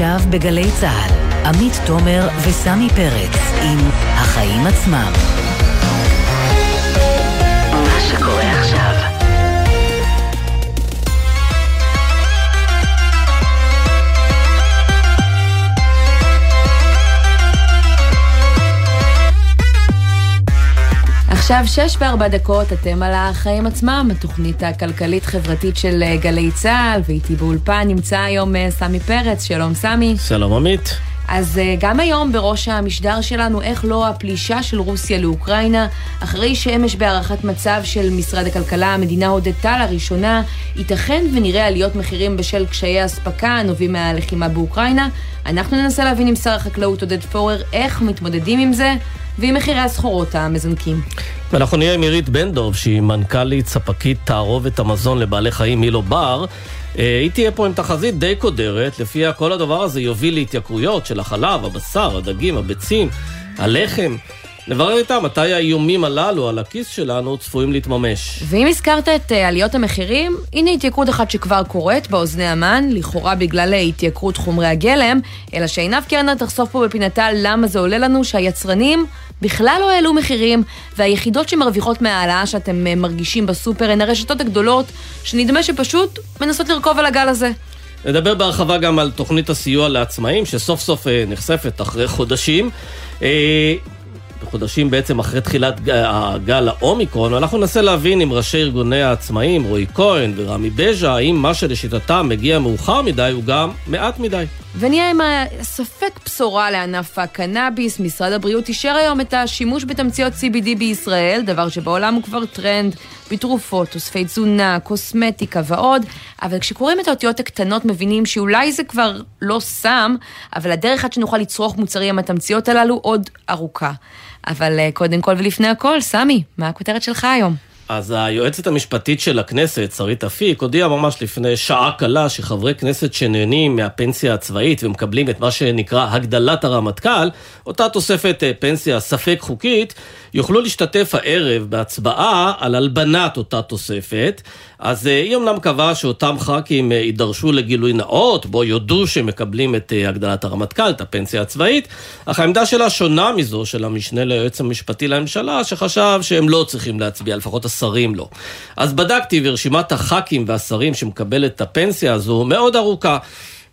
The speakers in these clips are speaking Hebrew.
עכשיו בגלי צה"ל, עמית תומר וסמי פרץ עם החיים עצמם. עכשיו שש וארבע דקות, אתם על החיים עצמם, התוכנית הכלכלית-חברתית של אה, גלי צה"ל, ואיתי באולפן נמצא היום אה, סמי פרץ, שלום סמי. שלום עמית. אז אה, גם היום בראש המשדר שלנו, איך לא הפלישה של רוסיה לאוקראינה, אחרי שאמש בהערכת מצב של משרד הכלכלה, המדינה הודתה לראשונה, ייתכן ונראה עליות מחירים בשל קשיי אספקה הנובעים מהלחימה באוקראינה. אנחנו ננסה להבין עם שר החקלאות עודד פורר איך מתמודדים עם זה. ועם מחירי הסחורות המזנקים. ואנחנו נהיה עם עירית בן דוב, שהיא מנכ"לית ספקית תערובת המזון לבעלי חיים מילו בר. אה, היא תהיה פה עם תחזית די קודרת, לפיה כל הדבר הזה יוביל להתייקרויות של החלב, הבשר, הדגים, הביצים, הלחם. נברר איתה מתי האיומים הללו על הכיס שלנו צפויים להתממש. ואם הזכרת את אה, עליות המחירים, הנה התייקרות אחת שכבר קורית באוזני המן, לכאורה בגלל התייקרות חומרי הגלם, אלא שעינב קרנר תחשוף פה בפינתה למה זה עולה לנו שהיצרנים בכלל לא העלו מחירים, והיחידות שמרוויחות מההעלאה שאתם אה, מרגישים בסופר הן הרשתות הגדולות, שנדמה שפשוט מנסות לרכוב על הגל הזה. נדבר בהרחבה גם על תוכנית הסיוע לעצמאים, שסוף סוף אה, נחשפת אחרי חודשים. חודשים בעצם אחרי תחילת הגל האומיקרון, ואנחנו ננסה להבין עם ראשי ארגוני העצמאים, רועי כהן ורמי בז'ה, האם מה שלשיטתם מגיע מאוחר מדי הוא גם מעט מדי. ונהיה עם ספק בשורה לענף הקנאביס. משרד הבריאות אישר היום את השימוש בתמציות CBD בישראל, דבר שבעולם הוא כבר טרנד בתרופות, תוספי תזונה, קוסמטיקה ועוד, אבל כשקוראים את האותיות הקטנות מבינים שאולי זה כבר לא סם, אבל הדרך עד שנוכל לצרוך מוצרים עם התמציות הללו עוד ארוכה. אבל אה, קודם כל ולפני הכל, סמי, מה הכותרת שלך היום? אז היועצת המשפטית של הכנסת, שרית אפיק, הודיעה ממש לפני שעה קלה שחברי כנסת שנהנים מהפנסיה הצבאית ומקבלים את מה שנקרא הגדלת הרמטכ"ל, אותה תוספת אה, פנסיה ספק חוקית, יוכלו להשתתף הערב בהצבעה על הלבנת אותה תוספת. אז אה, היא אמנם קבעה שאותם ח"כים אה, יידרשו לגילוי נאות, בו יודו שהם מקבלים את הגדלת הרמטכ"ל, את הפנסיה הצבאית, אך העמדה שלה שונה מזו של המשנה ליועץ המשפטי לממשלה, שחשב שהם לא צריכים להצביע, לפחות השרים לא. אז בדקתי, ורשימת הח"כים והשרים שמקבלת את הפנסיה הזו מאוד ארוכה.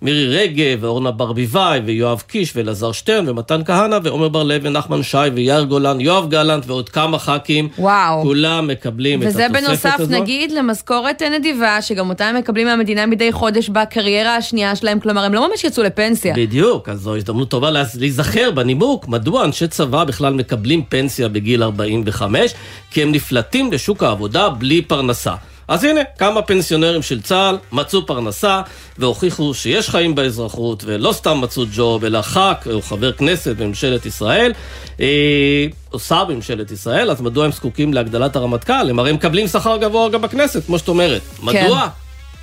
מירי רגב, ואורנה ברביבאי, ויואב קיש, ואלעזר שטרן, ומתן כהנא, ועומר בר-לב, ונחמן שי, ויאיר גולן, יואב גלנט, ועוד כמה ח"כים. וואו. כולם מקבלים את התוספת הזאת. וזה בנוסף, נגיד, למשכורת נדיבה, שגם אותה הם מקבלים מהמדינה מדי חודש בקריירה השנייה שלהם, כלומר, הם לא ממש יצאו לפנסיה. בדיוק, אז זו הזדמנות טובה להיזכר בנימוק, מדוע אנשי צבא בכלל מקבלים פנסיה בגיל 45, כי הם נפלטים לשוק העבודה בלי פרנסה. אז הנה, כמה פנסיונרים של צה"ל מצאו פרנסה והוכיחו שיש חיים באזרחות ולא סתם מצאו ג'וב, אלא ח"כ או חבר כנסת בממשלת ישראל, אה, או שר בממשלת ישראל, אז מדוע הם זקוקים להגדלת הרמטכ"ל? הם הרי מקבלים שכר גבוה גם בכנסת, כמו שאת אומרת. כן. מדוע?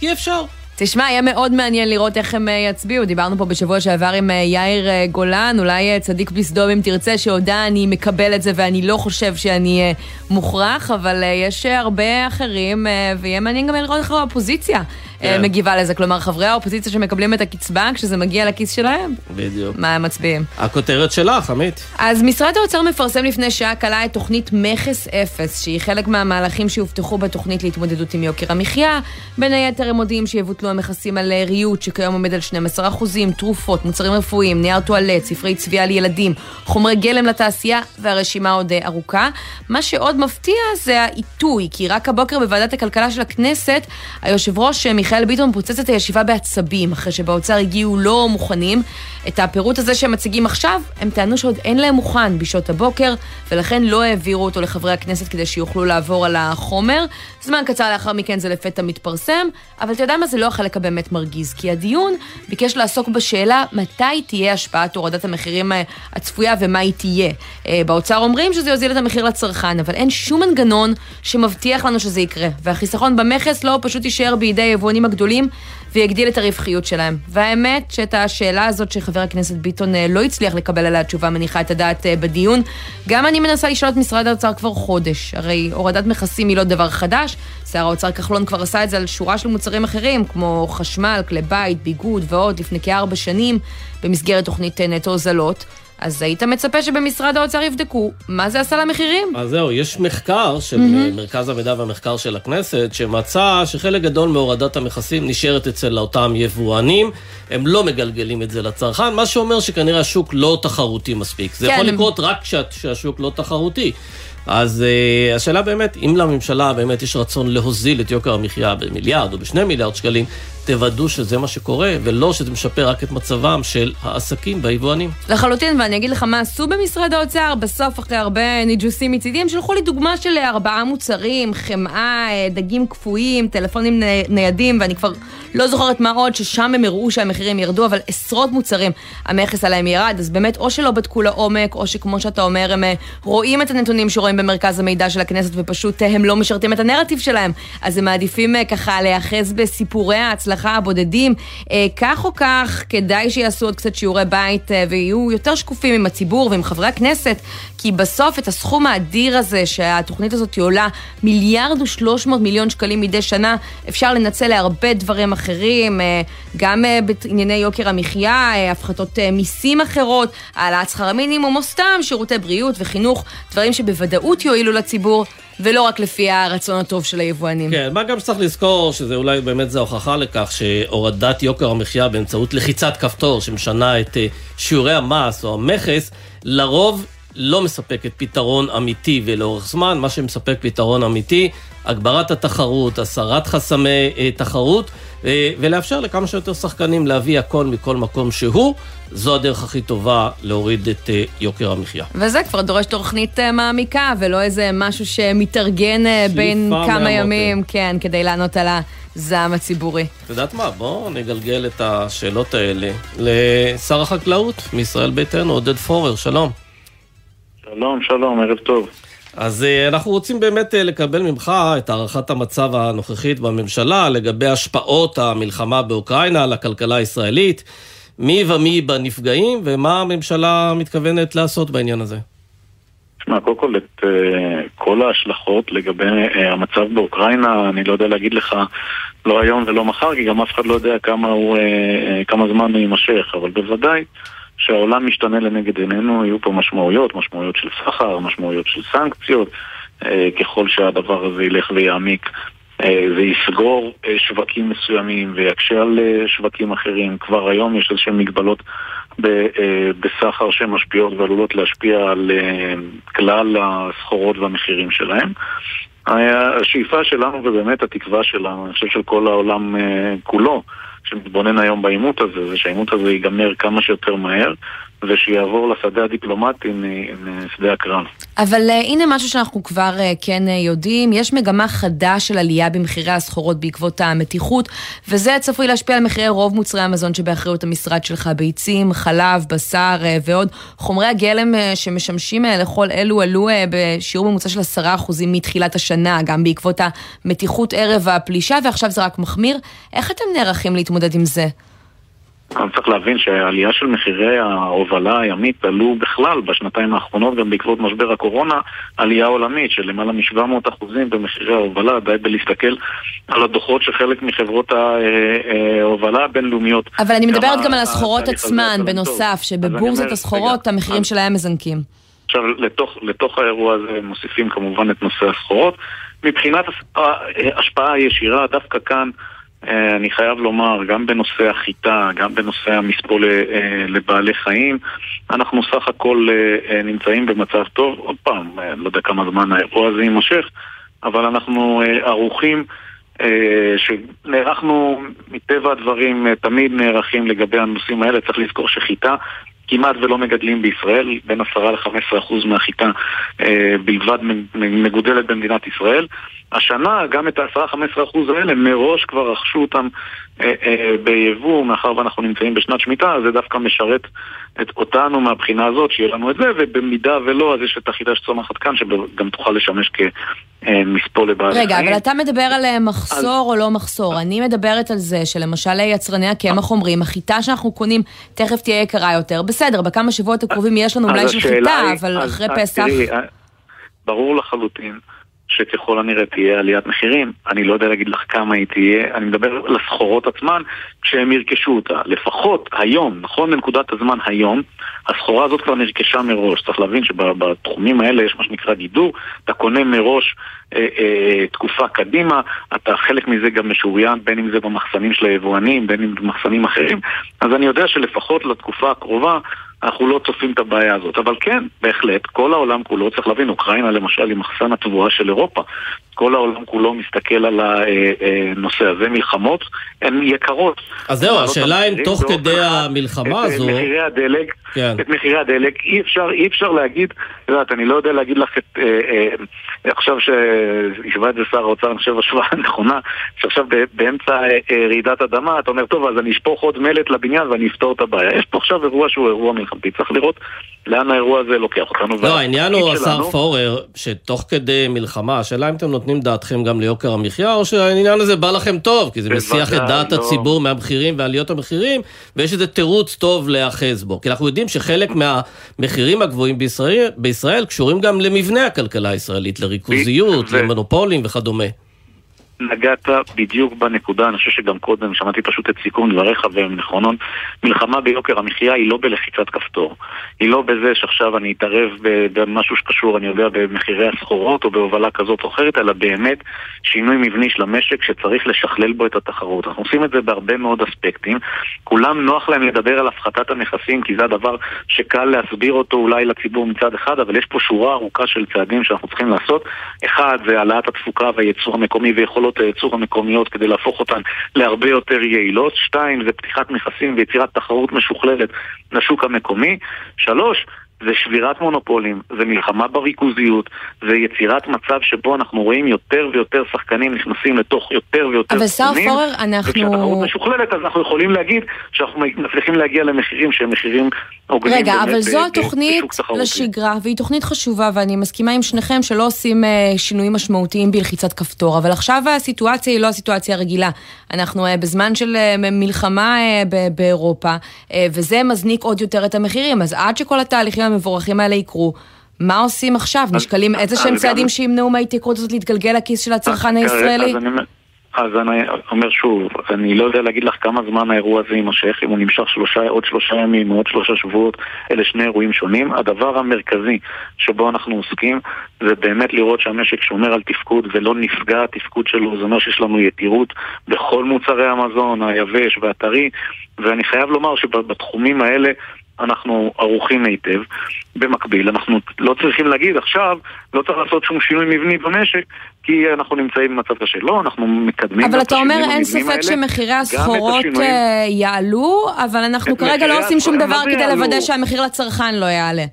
כי אפשר. תשמע, יהיה מאוד מעניין לראות איך הם אה, יצביעו. דיברנו פה בשבוע שעבר עם אה, יאיר אה, גולן, אולי צדיק בסדום אם תרצה, שהודה אני מקבל את זה ואני לא חושב שאני מוכרח, אבל יש הרבה אחרים, ויהיה מעניין גם לראות איך האופוזיציה כן. מגיבה לזה. כלומר, חברי האופוזיציה שמקבלים את הקצבה, כשזה מגיע לכיס שלהם, בדיוק. מה הם מצביעים. הכותרת שלך, עמית. אז משרד האוצר מפרסם לפני שעה קלה את תוכנית מכס אפס, שהיא חלק מהמהלכים שהובטחו בתוכנית להתמודדות עם יוקר המחיה. בין היתר הם מודיעים שיבוטלו המכסים על ריהוט, שכיום עומד על 12 אחוזים, תרופות, מוצרים רפואיים, נייר טואלט, ספרי צביעה לילדים, חומרי גלם לתעשייה, והרשימה עוד ארוכה. מה שעוד מפתיע זה העיתוי, כי רק הבוקר בוועדת הכלכלה של הכנסת, היושב ראש מיכאל ביטון פוצץ את הישיבה בעצבים, אחרי שבאוצר הגיעו לא מוכנים. את הפירוט הזה שהם מציגים עכשיו, הם טענו שעוד אין להם מוכן בשעות הבוקר, ולכן לא העבירו אותו לחברי הכנסת כדי שיוכלו לעבור על החומר. זמן קצר לאחר מכן זה לפתע מתפרסם, אבל אתה יודע מה? זה לא החלק הבאמת מרגיז, כי הדיון ביקש לעסוק בשאלה מתי תהיה השפעת הורדת המחירים הצפויה ומה היא תהיה. אה, באוצר אומרים שזה יוזיל את המחיר לצרכן, אבל אין שום מנגנון שמבטיח לנו שזה יקרה, והחיסכון במכס לא פשוט יישאר בידי יבואנים היבואנים הגדולים ויגדיל את הרווחיות שלהם. והאמת שאת השאלה הזאת שחבר הכנסת ביטון אה, לא הצליח לקבל עליה תשובה מניחה את הדעת אה, בדיון, גם אני מנסה לשאול את משרד האוצר כבר חודש. הרי הורדת מכסים היא לא דבר חדש, שר האוצר כחלון כבר עשה את זה על שורה של מוצרים אחרים, כמו חשמל, כלי בית, ביגוד ועוד, לפני כארבע שנים, במסגרת תוכנית נטו הוזלות. אז היית מצפה שבמשרד האוצר יבדקו מה זה עשה למחירים. אז זהו, יש מחקר של mm-hmm. מרכז המידע והמחקר של הכנסת, שמצא שחלק גדול מהורדת המכסים נשארת אצל אותם יבואנים, הם לא מגלגלים את זה לצרכן, מה שאומר שכנראה השוק לא תחרותי מספיק. זה כן. יכול לקרות רק כשהשוק לא תחרותי. אז uh, השאלה באמת, אם לממשלה באמת יש רצון להוזיל את יוקר המחיה במיליארד או בשני מיליארד שקלים, תוודאו שזה מה שקורה, ולא שזה משפר רק את מצבם של העסקים והיבואנים. לחלוטין, ואני אגיד לך מה עשו במשרד האוצר, בסוף, אחרי הרבה ניג'וסים מצידי, הם שלחו לי דוגמה של ארבעה מוצרים, חמאה, אה, דגים קפואים, טלפונים ניידים, ואני כבר לא זוכרת מה עוד, ששם הם הראו שהמחירים ירדו, אבל עשרות מוצרים, המכס עליהם ירד, אז באמת, או שלא בדקו לעומק, או שכמו שאתה אומר, הם אה, רואים את הנתונים שרואים במרכז המידע של הכנסת, ופשוט אה, הם לא משרתים את הנרטיב שלהם, אז הם מעדיפים ככה להיאחז בסיפורי ההצלחה. ההצלחה הבודדים. אה, כך או כך, כדאי שיעשו עוד קצת שיעורי בית אה, ויהיו יותר שקופים עם הציבור ועם חברי הכנסת, כי בסוף את הסכום האדיר הזה שהתוכנית הזאת עולה, מיליארד ושלוש מאות מיליון שקלים מדי שנה, אפשר לנצל להרבה דברים אחרים, אה, גם בענייני יוקר המחיה, הפחתות מיסים אחרות, העלאת שכר המינימום, או סתם שירותי בריאות וחינוך, דברים שבוודאות יועילו לציבור. ולא רק לפי הרצון הטוב של היבואנים. כן, מה גם שצריך לזכור, שזה אולי באמת זה הוכחה לכך, שהורדת יוקר המחיה באמצעות לחיצת כפתור שמשנה את אה, שיעורי המס או המכס, לרוב לא מספקת פתרון אמיתי ולאורך זמן, מה שמספק פתרון אמיתי, הגברת התחרות, הסרת חסמי אה, תחרות, ולאפשר לכמה שיותר שחקנים להביא הכל מכל מקום שהוא. זו הדרך הכי טובה להוריד את אה, יוקר המחיה. וזה כבר דורש תוכנית אה, מעמיקה, ולא איזה משהו שמתארגן אה, בין כמה ימים, כן, כדי לענות על הזעם הציבורי. את יודעת מה? בואו נגלגל את השאלות האלה לשר החקלאות מישראל ביתנו, עודד פורר, שלום. שלום, שלום, ערב טוב. אז אנחנו רוצים באמת לקבל ממך את הערכת המצב הנוכחית בממשלה לגבי השפעות המלחמה באוקראינה על הכלכלה הישראלית. מי ומי בנפגעים, ומה הממשלה מתכוונת לעשות בעניין הזה? תשמע, קודם כל את uh, כל ההשלכות לגבי uh, המצב באוקראינה, אני לא יודע להגיד לך לא היום ולא מחר, כי גם אף אחד לא יודע כמה, הוא, uh, כמה זמן הוא יימשך, אבל בוודאי שהעולם משתנה לנגד עינינו, יהיו פה משמעויות, משמעויות של סחר, משמעויות של סנקציות, uh, ככל שהדבר הזה ילך ויעמיק. אה, ויסגור אה, שווקים מסוימים ויקשה על אה, שווקים אחרים. כבר היום יש איזשהן מגבלות בסחר שמשפיעות ועלולות להשפיע על כלל הסחורות והמחירים שלהם. השאיפה שלנו ובאמת התקווה שלנו, אני חושב של כל העולם כולו, שמתבונן היום בעימות הזה, זה שהעימות הזה ייגמר כמה שיותר מהר, ושיעבור לשדה הדיפלומטי משדה הקרב. אבל uh, הנה משהו שאנחנו כבר uh, כן uh, יודעים, יש מגמה חדה של עלייה במחירי הסחורות בעקבות המתיחות, וזה צפוי להשפיע על מחירי רוב מוצרי המזון שבאחריות המשרד שלך, ביצים, חלב, בשר uh, ועוד. חומרי הגלם uh, שמשמשים uh, לכל אלו עלו uh, בשיעור ממוצע של 10% מתחילת השנה, גם בעקבות המתיחות ערב הפלישה, ועכשיו זה רק מחמיר. איך אתם נערכים להתמודד עם זה? גם צריך להבין שהעלייה של מחירי ההובלה הימית עלו בכלל בשנתיים האחרונות, גם בעקבות משבר הקורונה, עלייה עולמית של למעלה מ-700 אחוזים במחירי ההובלה, די בלהסתכל על הדוחות של חלק מחברות ההובלה הבינלאומיות. אבל אני מדברת גם על הסחורות עצמן, בנוסף, שבבורסת הסחורות המחירים שלהם מזנקים. עכשיו, לתוך, לתוך האירוע הזה מוסיפים כמובן את נושא הסחורות. מבחינת ההשפעה הישירה, דווקא כאן אה, אני חייב לומר, גם בנושא החיטה, גם בנושא המספוא אה, לבעלי חיים, אנחנו סך הכל אה, נמצאים במצב טוב. עוד פעם, לא יודע כמה זמן האירוע הזה יימשך, אבל אנחנו ערוכים, שנערכנו מטבע הדברים, תמיד נערכים לגבי הנושאים האלה. צריך לזכור שחיטה כמעט ולא מגדלים בישראל, בין 10 ל-15% מהחיטה אה, בלבד מגודלת במדינת ישראל. השנה גם את ה-10-15% האלה מראש כבר רכשו אותם ביבוא, מאחר ואנחנו נמצאים בשנת שמיטה, זה דווקא משרת את אותנו מהבחינה הזאת, שיהיה לנו את זה, ובמידה ולא, אז יש את החידה שצומחת כאן, שגם תוכל לשמש כמספוא לבעלי רגע, אבל אתה מדבר על מחסור או לא מחסור. אני מדברת על זה שלמשל יצרני הקמח אומרים, החיטה שאנחנו קונים תכף תהיה יקרה יותר. בסדר, בכמה שבועות הקרובים יש לנו מלאי של חיטה, אבל אחרי פסח... ברור לחלוטין שככל הנראה תהיה עליית מחירים. אני לא יודע להגיד לך כמה היא תהיה, אני מדבר על הסחורות עצמן כשהם ירכשו אותה. לפחות היום, נכון לנקודת הזמן היום, הסחורה הזאת כבר נרכשה מראש. צריך להבין שבתחומים האלה יש מה שנקרא גידור, אתה קונה מראש אה, אה, תקופה קדימה, אתה חלק מזה גם משוריין, בין אם זה במחסנים של היבואנים, בין אם במחסנים אחרים, אז אני יודע שלפחות לתקופה הקרובה אנחנו לא צופים את הבעיה הזאת. אבל כן, בהחלט, כל העולם כולו, צריך להבין, אוקראינה למשל היא מחסן התבואה של אירופה. כל העולם כולו מסתכל על הנושא הזה, מלחמות הן יקרות. אז זהו, השאלה אם תוך כדי המלחמה הזו... את מחירי הדלק, כן. את מחירי הדלק, אי אפשר, אי אפשר להגיד, את יודעת, אני לא יודע להגיד לך את... אה, אה, עכשיו שהשווה את זה שר האוצר, אני חושב השוואה נכונה, שעכשיו באמצע אה, רעידת אדמה, אתה אומר, טוב, אז אני אשפוך עוד מלט לבניין ואני אפתור את הבעיה. יש פה עכשיו אירוע שהוא אירוע מלחמתי, צריך לראות לאן האירוע הזה לוקח אותנו. לא, העניין הוא, השר פורר, שתוך כדי מלחמה, השאלה אם אתם נותנים דעתכם גם ליוקר המחיה, או שהעניין הזה בא לכם טוב, כי זה מסיח את דעת לא. הציבור מהמחירים ועליות המחירים, ויש איזה תירוץ טוב להיאחז בו. כי אנחנו יודעים שחלק מהמחירים הגבוהים בישראל, בישראל קשורים גם למבנה הכלכלה הישראלית, לריכוזיות, למונופולים וכדומה. נגעת בדיוק בנקודה, אני חושב שגם קודם שמעתי פשוט את סיכום דבריך והם נכונות. מלחמה ביוקר המחיה היא לא בלחיצת כפתור. היא לא בזה שעכשיו אני אתערב במשהו שקשור, אני יודע, במחירי הסחורות או בהובלה כזאת או אחרת, אלא באמת שינוי מבני של המשק שצריך לשכלל בו את התחרות. אנחנו עושים את זה בהרבה מאוד אספקטים. כולם נוח להם לדבר על הפחתת הנכסים, כי זה הדבר שקל להסביר אותו אולי לציבור מצד אחד, אבל יש פה שורה ארוכה של צעדים שאנחנו צריכים לעשות. אחד זה העלאת התפוקה והייצור המקומי ויכולות יכולות הייצור המקומיות כדי להפוך אותן להרבה יותר יעילות. שתיים, זה פתיחת נכסים ויצירת תחרות משוכללת לשוק המקומי. שלוש, זה שבירת מונופולים, זה מלחמה בריכוזיות, זה יצירת מצב שבו אנחנו רואים יותר ויותר שחקנים נכנסים לתוך יותר ויותר אבל שר פורר, אנחנו... וכשהתחרות משוכללת, אז אנחנו יכולים להגיד שאנחנו מצליחים להגיע למחירים שהם מחירים הוגנים רגע, אבל זו התוכנית לשגרה, והיא תוכנית חשובה, ואני מסכימה עם שניכם שלא עושים אה, שינויים משמעותיים בלחיצת כפתור, אבל עכשיו הסיטואציה היא לא הסיטואציה הרגילה. אנחנו אה, בזמן של אה, מלחמה באירופה, וזה מזניק עוד יותר את המחירים, אז עד שכל התהליכים המבורכים האלה יקרו, מה עושים עכשיו? נשקלים איזה שהם צעדים שימנעו מההתייקרות הזאת להתגלגל לכיס של הצרכן הישראלי? אז אני אומר שוב, אני לא יודע להגיד לך כמה זמן האירוע הזה יימשך, אם הוא נמשך שלושה, עוד שלושה ימים עוד שלושה שבועות, אלה שני אירועים שונים. הדבר המרכזי שבו אנחנו עוסקים זה באמת לראות שהמשק שומר על תפקוד ולא נפגע התפקוד שלו, זה אומר שיש לנו יתירות בכל מוצרי המזון, היבש והטרי, ואני חייב לומר שבתחומים האלה אנחנו ערוכים היטב. במקביל, אנחנו לא צריכים להגיד עכשיו, לא צריך לעשות שום שינוי מבני במשק, כי אנחנו נמצאים במצב קשה. לא, אנחנו מקדמים אבל אתה אומר אין ספק שמחירי הסחורות אה, יעלו, אבל אנחנו כרגע לא עושים שום דבר כדי לוודא שהמחיר לצרכן לא יעלה.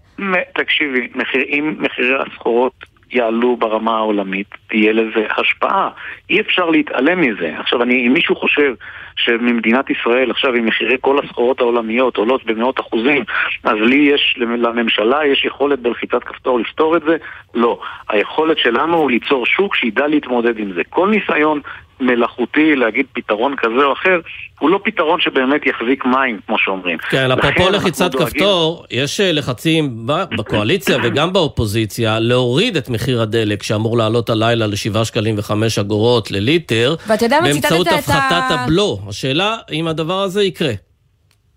תקשיבי, אם מחירי הסחורות יעלו ברמה העולמית, תהיה לזה השפעה. אי אפשר להתעלם מזה. עכשיו, אני, אם מישהו חושב שממדינת ישראל, עכשיו עם מחירי כל הסחורות העולמיות עולות במאות אחוזים, אז לי יש, לממשלה יש יכולת בלחיצת כפתור לפתור את זה? לא. היכולת שלנו הוא ליצור שוק שידע להתמודד עם זה. כל ניסיון מלאכותי להגיד פתרון כזה או אחר, הוא לא פתרון שבאמת יחזיק מים, כמו שאומרים. כן, אפרופו לחיצת כפתור, יש אה, לחצים בקואליציה וגם באופוזיציה להוריד את מחיר הדלק שאמור לעלות הלילה ל-7 שקלים ו-5 אגורות לליטר, באמצעות הפחתת הבלו. השאלה אם הדבר הזה יקרה.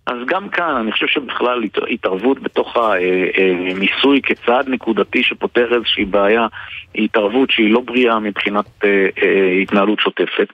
אז גם כאן אני חושב שבכלל התערבות בתוך המיסוי כצעד נקודתי שפותר איזושהי בעיה היא התערבות שהיא לא בריאה מבחינת אה, אה, התנהלות שוטפת.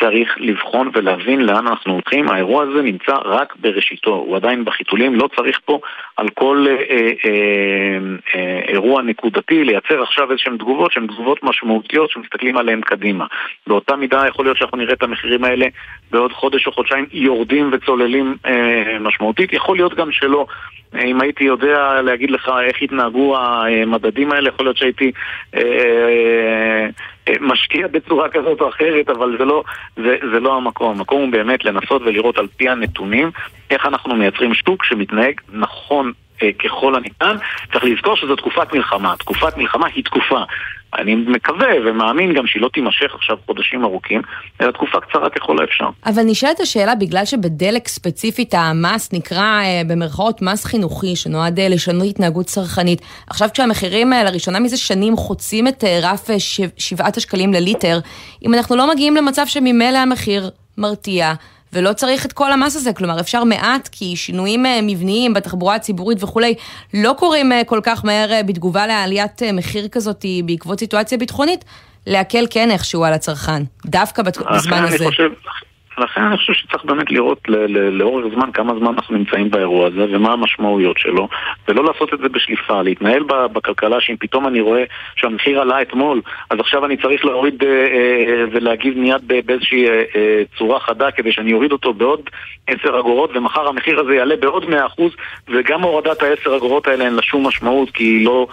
צריך לבחון ולהבין לאן אנחנו הולכים. האירוע הזה נמצא רק בראשיתו, הוא עדיין בחיתולים, לא צריך פה על כל אה, אה, אה, אה, אירוע נקודתי לייצר עכשיו איזשהן תגובות שהן תגובות משמעותיות שמסתכלים עליהן קדימה. באותה מידה יכול להיות שאנחנו נראה את המחירים האלה בעוד חודש או חודשיים יורדים וצוללים אה, משמעותית, יכול להיות גם שלא. אם הייתי יודע להגיד לך איך התנהגו המדדים האלה, יכול להיות שהייתי אה, אה, אה, משקיע בצורה כזאת או אחרת, אבל זה לא, זה, זה לא המקום. המקום הוא באמת לנסות ולראות על פי הנתונים איך אנחנו מייצרים שוק שמתנהג נכון אה, ככל הניתן. צריך לזכור שזו תקופת מלחמה. תקופת מלחמה היא תקופה. אני מקווה ומאמין גם שהיא לא תימשך עכשיו חודשים ארוכים, אלא תקופה קצרה ככל האפשר. אבל נשאלת השאלה, בגלל שבדלק ספציפית המס נקרא אה, במרכאות מס חינוכי, שנועד אה, לשנות התנהגות צרכנית, עכשיו כשהמחירים לראשונה מזה שנים חוצים את רף שבעת השקלים לליטר, אם אנחנו לא מגיעים למצב שממילא המחיר מרתיע, ולא צריך את כל המס הזה, כלומר אפשר מעט, כי שינויים אה, מבניים בתחבורה הציבורית וכולי לא קורים אה, כל כך מהר אה, בתגובה לעליית מחיר כזאת בעקבות סיטואציה ביטחונית, להקל כן איכשהו על הצרכן, דווקא בזמן הזה. חושב, לכן אני חושב שצריך באמת לראות לאורך זמן כמה זמן אנחנו נמצאים באירוע הזה ומה המשמעויות שלו ולא לעשות את זה בשליפה, להתנהל בכלכלה שאם פתאום אני רואה שהמחיר עלה אתמול אז עכשיו אני צריך להוריד אה, אה, ולהגיב מיד באיזושהי אה, צורה חדה כדי שאני אוריד אותו בעוד עשר אגורות ומחר המחיר הזה יעלה בעוד מאה אחוז וגם הורדת העשר אגורות האלה אין לה שום משמעות כי היא לא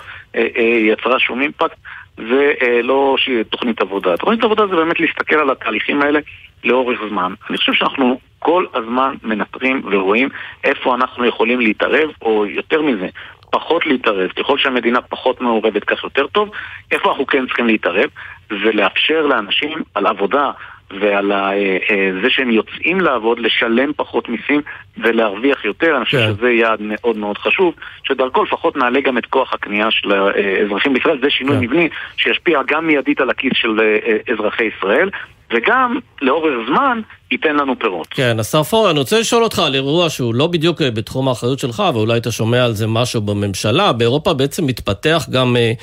יצרה שום אימפקט ולא תוכנית עבודה. תוכנית עבודה זה באמת להסתכל על התהליכים האלה לאורך זמן. אני חושב שאנחנו כל הזמן מנטרים ורואים איפה אנחנו יכולים להתערב, או יותר מזה, פחות להתערב. ככל שהמדינה פחות מעורבת כך יותר טוב, איפה אנחנו כן צריכים להתערב, ולאפשר לאנשים על עבודה ועל ה, אה, אה, זה שהם יוצאים לעבוד, לשלם פחות מיסים ולהרוויח יותר. אני חושב כן. שזה יעד מאוד מאוד חשוב, שדרכו לפחות נעלה גם את כוח הקנייה של האזרחים בישראל. זה שינוי כן. מבני שישפיע גם מיידית על הכיס של אה, אזרחי ישראל, וגם לאורך זמן ייתן לנו פירות. כן, השר פורר, אני רוצה לשאול אותך על אירוע שהוא לא בדיוק אה, בתחום האחריות שלך, ואולי אתה שומע על זה משהו בממשלה. באירופה בעצם מתפתח גם, אה,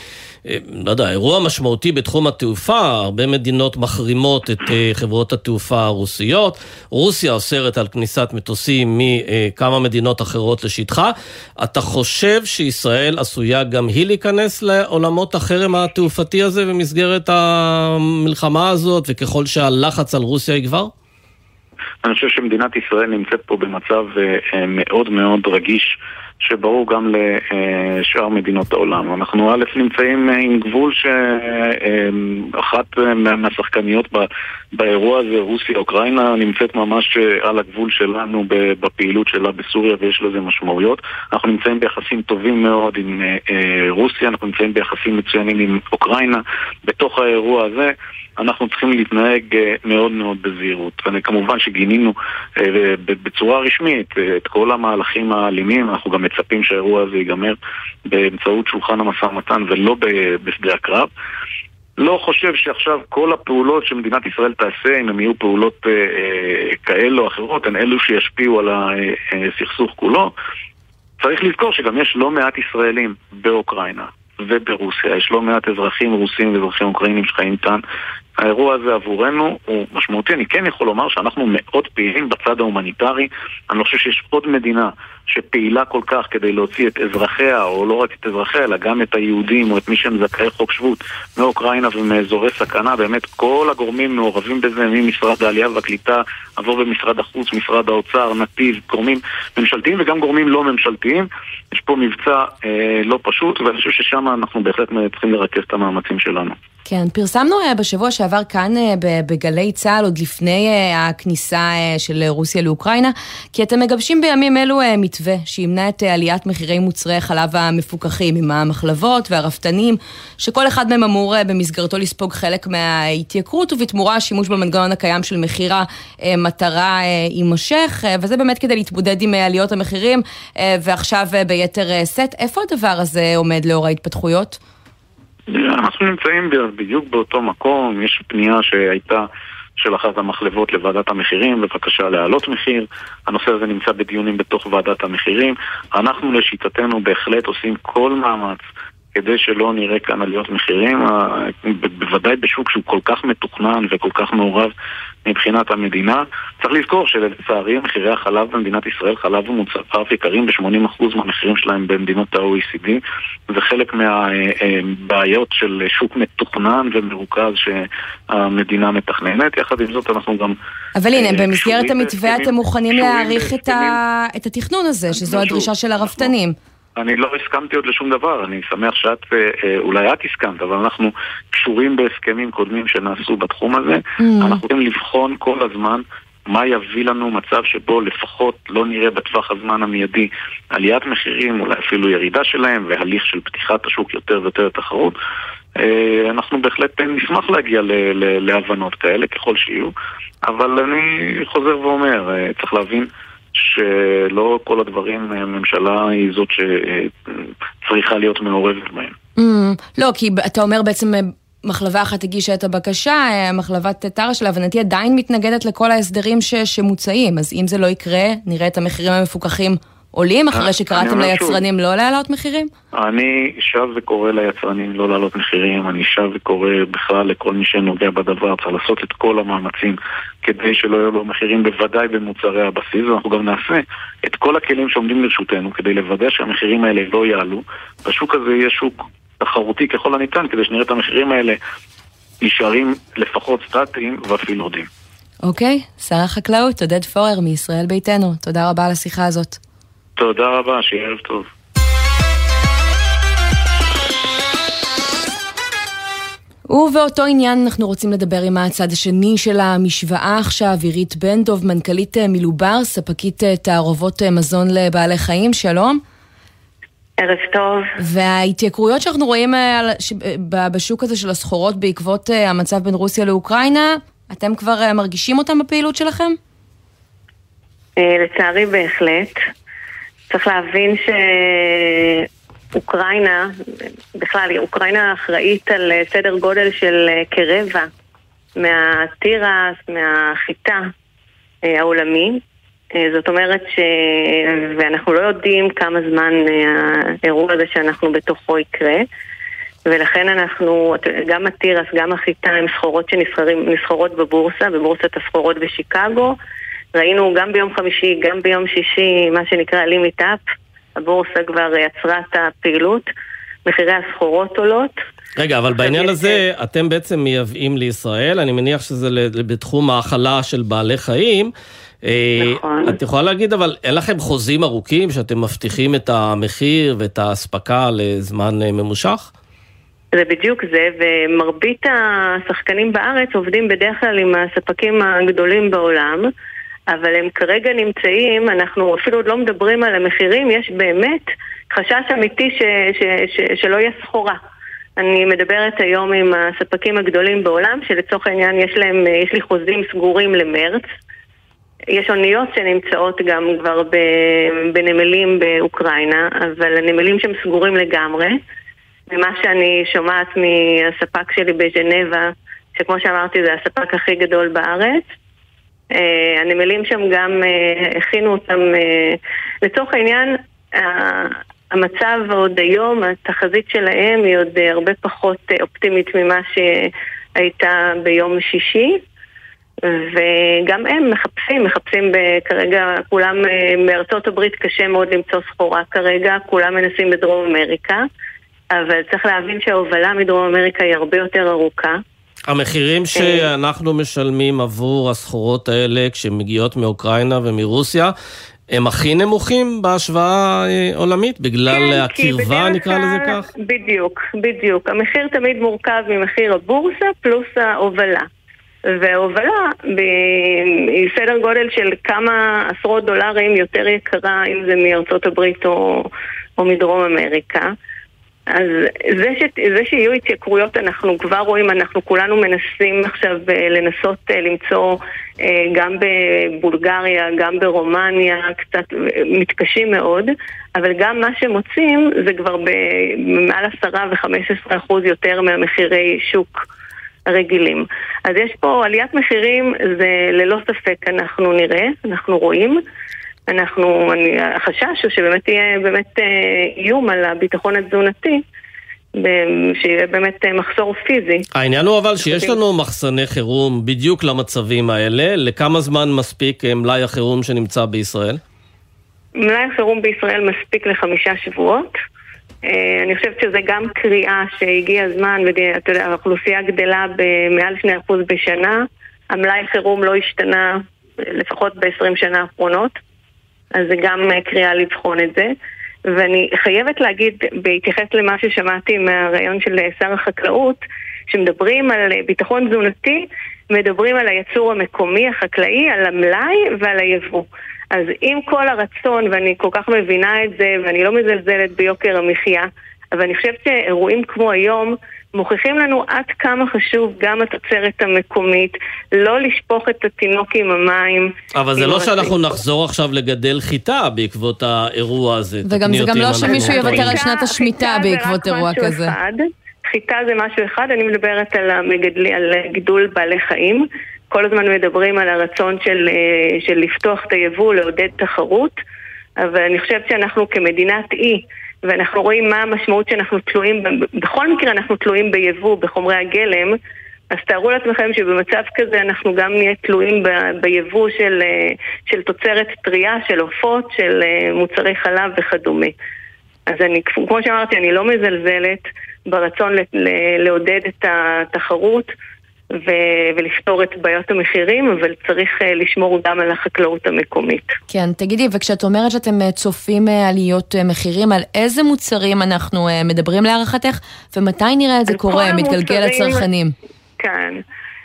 אה, לא יודע, אירוע משמעותי בתחום התעופה. הרבה מדינות מחרימות את חברות התעופה הרוסיות. רוסיה אוסרת על כניסת מטוסים מכמה מדינות אחרות לשטחה. אתה חושב שישראל עשויה גם היא להיכנס לעולמות החרם התעופתי הזה במסגרת המלחמה הזאת, וככל שהלחץ על רוסיה יגבר? אני חושב שמדינת ישראל נמצאת פה במצב אה, אה, מאוד מאוד רגיש. שברור גם לשאר מדינות העולם. אנחנו א' נמצאים עם גבול שאחת מהשחקניות באירוע הזה, רוסיה, אוקראינה, נמצאת ממש על הגבול שלנו בפעילות שלה בסוריה ויש לזה משמעויות. אנחנו נמצאים ביחסים טובים מאוד עם רוסיה, אנחנו נמצאים ביחסים מצוינים עם אוקראינה. בתוך האירוע הזה אנחנו צריכים להתנהג אה, מאוד מאוד בזהירות. וכמובן שגינינו אה, בצורה רשמית אה, את כל המהלכים האלימים, אנחנו גם מצפים שהאירוע הזה ייגמר באמצעות שולחן המשא ומתן ולא בשדה הקרב. לא חושב שעכשיו כל הפעולות שמדינת ישראל תעשה, אם הן יהיו פעולות אה, כאלה או אחרות, הן אלו שישפיעו על הסכסוך כולו. צריך לזכור שגם יש לא מעט ישראלים באוקראינה וברוסיה, יש לא מעט אזרחים רוסים ואזרחים אוקראינים שחיים כאן, האירוע הזה עבורנו הוא משמעותי. אני כן יכול לומר שאנחנו מאוד פעילים בצד ההומניטרי. אני לא חושב שיש עוד מדינה שפעילה כל כך כדי להוציא את אזרחיה, או לא רק את אזרחיה, אלא גם את היהודים או את מי שהם זכאי חוק שבות מאוקראינה ומאזורי סכנה. באמת כל הגורמים מעורבים בזה, ממשרד העלייה והקליטה, עבור במשרד החוץ, משרד האוצר, נתיב, גורמים ממשלתיים וגם גורמים לא ממשלתיים. יש פה מבצע אה, לא פשוט, ואני חושב ששם אנחנו בהחלט צריכים לרכז את המאמצים שלנו. כן, פרסמנו אה, בשבוע שעבר כאן אה, בגלי צה"ל, עוד לפני אה, הכניסה של רוסיה לאוקראינה, כי אתם מגבשים בימים אלו מתווה שימנע את עליית מחירי מוצרי חלב המפוקחים עם המחלבות והרפתנים, שכל אחד מהם אמור במסגרתו לספוג חלק מההתייקרות, ובתמורה השימוש במנגנון הקיים של מחיר המטרה יימשך, וזה באמת כדי להתמודד עם עליות המחירים, ועכשיו ביתר שאת. איפה הדבר הזה עומד לאור ההתפתחויות? אנחנו נמצאים בדיוק באותו מקום, יש פנייה שהייתה של אחת המחלבות לוועדת המחירים, בבקשה להעלות מחיר. הנושא הזה נמצא בדיונים בתוך ועדת המחירים. אנחנו לשיטתנו בהחלט עושים כל מאמץ כדי שלא נראה כאן עליות מחירים, בוודאי בשוק שהוא כל כך מתוכנן וכל כך מעורב מבחינת המדינה. צריך לזכור שלצערי מחירי החלב במדינת ישראל, חלב ומוצר פרף יקרים ב-80% מהמחירים שלהם במדינות ה-OECD. זה חלק מהבעיות של שוק מתוכנן ומרוכז שהמדינה מתכננת. יחד עם זאת אנחנו גם... אבל הנה, אה, במסגרת המתווה אתם מוכנים להעריך את התכנון הזה, שזו הדרישה של הרפתנים. אני לא הסכמתי עוד לשום דבר, אני שמח שאת, אה, אה, אולי את הסכמת, אבל אנחנו קשורים בהסכמים קודמים שנעשו בתחום הזה. Mm. אנחנו צריכים לבחון כל הזמן מה יביא לנו מצב שבו לפחות לא נראה בטווח הזמן המיידי עליית מחירים, אולי אפילו ירידה שלהם, והליך של פתיחת השוק יותר ויותר לתחרות. אה, אנחנו בהחלט נשמח להגיע להבנות כאלה ככל שיהיו, אבל אני חוזר ואומר, צריך להבין שלא כל הדברים, הממשלה היא זאת שצריכה להיות מעורבת בהם. Mm, לא, כי אתה אומר בעצם אה, מחלבה אחת הגישה את הבקשה, אה, מחלבת טרש להבנתי עדיין מתנגדת לכל ההסדרים ש, שמוצעים, אז אם זה לא יקרה, נראה את המחירים המפוקחים עולים אחרי שקראתם ליצרנים שוב, לא להעלות מחירים? אני שב וקורא ליצרנים לא להעלות מחירים, אני שב וקורא בכלל לכל מי שנוגע בדבר, צריך לעשות את כל המאמצים כדי שלא יהיו לו מחירים, בוודאי במוצרי הבסיס, ואנחנו גם נעשה את כל הכלים שעומדים לרשותנו כדי לוודא שהמחירים האלה לא יעלו. בשוק הזה יהיה שוק תחרותי ככל הניתן כדי שנראה את המחירים האלה נשארים לפחות סטטיים ואפילו עודים. אוקיי, שר החקלאות עודד פורר מישראל ביתנו, תודה רבה על השיחה הזאת. תודה רבה, שיהיה ערב טוב. ובאותו עניין אנחנו רוצים לדבר עם הצד השני של המשוואה עכשיו, עירית בנדוב, מנכ"לית אה, מילובר, ספקית אה, תערובות אה, מזון לבעלי חיים, שלום. ערב טוב. וההתייקרויות שאנחנו רואים בשוק הזה של הסחורות בעקבות המצב בין רוסיה לאוקראינה, אתם כבר מרגישים אותם בפעילות שלכם? לצערי בהחלט. צריך להבין שאוקראינה, בכלל, אוקראינה אחראית על סדר גודל של כרבע מהתירס, מהחיטה אה, העולמי. אה, זאת אומרת ש... ואנחנו לא יודעים כמה זמן אה, האירוע הזה שאנחנו בתוכו יקרה. ולכן אנחנו, גם התירס, גם החיטה הם סחורות שנסחרות בבורסה, בבורסת הסחורות בשיקגו. ראינו גם ביום חמישי, גם ביום שישי, מה שנקרא לימיט אפ, הבורסה כבר יצרה את הפעילות, מחירי הסחורות עולות. רגע, אבל בעניין הזה, אתם בעצם מייבאים לישראל, אני מניח שזה בתחום האכלה של בעלי חיים. אה, נכון. את יכולה להגיד, אבל אין לכם חוזים ארוכים שאתם מבטיחים את המחיר ואת האספקה לזמן אה, ממושך? זה בדיוק זה, ומרבית השחקנים בארץ עובדים בדרך כלל עם הספקים הגדולים בעולם. אבל הם כרגע נמצאים, אנחנו אפילו עוד לא מדברים על המחירים, יש באמת חשש אמיתי ש, ש, ש, שלא יהיה סחורה. אני מדברת היום עם הספקים הגדולים בעולם, שלצורך העניין יש להם, יש לי חוזים סגורים למרץ. יש אוניות שנמצאות גם כבר בנמלים באוקראינה, אבל הנמלים שהם סגורים לגמרי. ומה שאני שומעת מהספק שלי בז'נבה, שכמו שאמרתי זה הספק הכי גדול בארץ, הנמלים שם גם אה, הכינו אותם, אה, לצורך העניין, המצב עוד היום, התחזית שלהם היא עוד הרבה פחות אופטימית ממה שהייתה ביום שישי. וגם הם מחפשים, מחפשים כרגע, כולם מארצות הברית קשה מאוד למצוא סחורה כרגע, כולם מנסים בדרום אמריקה, אבל צריך להבין שההובלה מדרום אמריקה היא הרבה יותר ארוכה. המחירים שאנחנו משלמים עבור הסחורות האלה כשהן מגיעות מאוקראינה ומרוסיה, הם הכי נמוכים בהשוואה אה, עולמית? בגלל כן, הקרבה, נקרא לזה כך? בדיוק, בדיוק. המחיר תמיד מורכב ממחיר הבורסה פלוס ההובלה. וההובלה היא סדר גודל של כמה עשרות דולרים יותר יקרה, אם זה מארצות הברית או, או מדרום אמריקה. אז זה, ש, זה שיהיו התייקרויות אנחנו כבר רואים, אנחנו כולנו מנסים עכשיו אה, לנסות אה, למצוא אה, גם בבולגריה, גם ברומניה, קצת מתקשים מאוד, אבל גם מה שמוצאים זה כבר במעל עשרה וחמש עשרה אחוז יותר מהמחירי שוק. הרגילים. אז יש פה עליית מחירים, זה ללא ספק אנחנו נראה, אנחנו רואים. אנחנו, אני, החשש הוא שבאמת יהיה באמת אה, איום על הביטחון התזונתי, שיהיה באמת מחסור פיזי. העניין הוא אבל שיש לנו מחסני חירום בדיוק למצבים האלה. לכמה זמן מספיק מלאי החירום שנמצא בישראל? מלאי החירום בישראל מספיק לחמישה שבועות. אה, אני חושבת שזה גם קריאה שהגיע הזמן, ואתה יודע, האוכלוסייה גדלה במעל 2% בשנה, המלאי חירום לא השתנה לפחות ב-20 שנה האחרונות, אז זה גם קריאה לבחון את זה. ואני חייבת להגיד, בהתייחס למה ששמעתי מהרעיון של שר החקלאות, שמדברים על ביטחון תזונתי, מדברים על הייצור המקומי החקלאי, על המלאי ועל היבוא. אז עם כל הרצון, ואני כל כך מבינה את זה, ואני לא מזלזלת ביוקר המחיה, אבל אני חושבת שאירועים כמו היום מוכיחים לנו עד כמה חשוב גם התוצרת המקומית, לא לשפוך את התינוק עם המים. אבל זה לא שאנחנו נחזור עכשיו לגדל חיטה בעקבות האירוע הזה. וגם זה גם לא שמישהו יוותר על שנת השמיטה בעקבות אירוע כזה. אחד. חיטה זה משהו אחד, אני מדברת על, המגדלי, על גידול בעלי חיים. כל הזמן מדברים על הרצון של, אה, של לפתוח את היבוא, לעודד תחרות, אבל אני חושבת שאנחנו כמדינת אי, ואנחנו רואים מה המשמעות שאנחנו תלויים, בכל מקרה אנחנו תלויים ביבוא, בחומרי הגלם, אז תארו לעצמכם שבמצב כזה אנחנו גם נהיה תלויים ב- ביבוא של, אה, של תוצרת טרייה, של עופות, של אה, מוצרי חלב וכדומה. אז אני, כמו שאמרתי, אני לא מזלזלת ברצון לעודד את התחרות. ו- ולפתור את בעיות המחירים, אבל צריך uh, לשמור גם על החקלאות המקומית. כן, תגידי, וכשאת אומרת שאתם uh, צופים uh, עליות uh, מחירים, על איזה מוצרים אנחנו uh, מדברים להערכתך, ומתי נראה את זה קורה, מתגלגל לצרכנים? כן.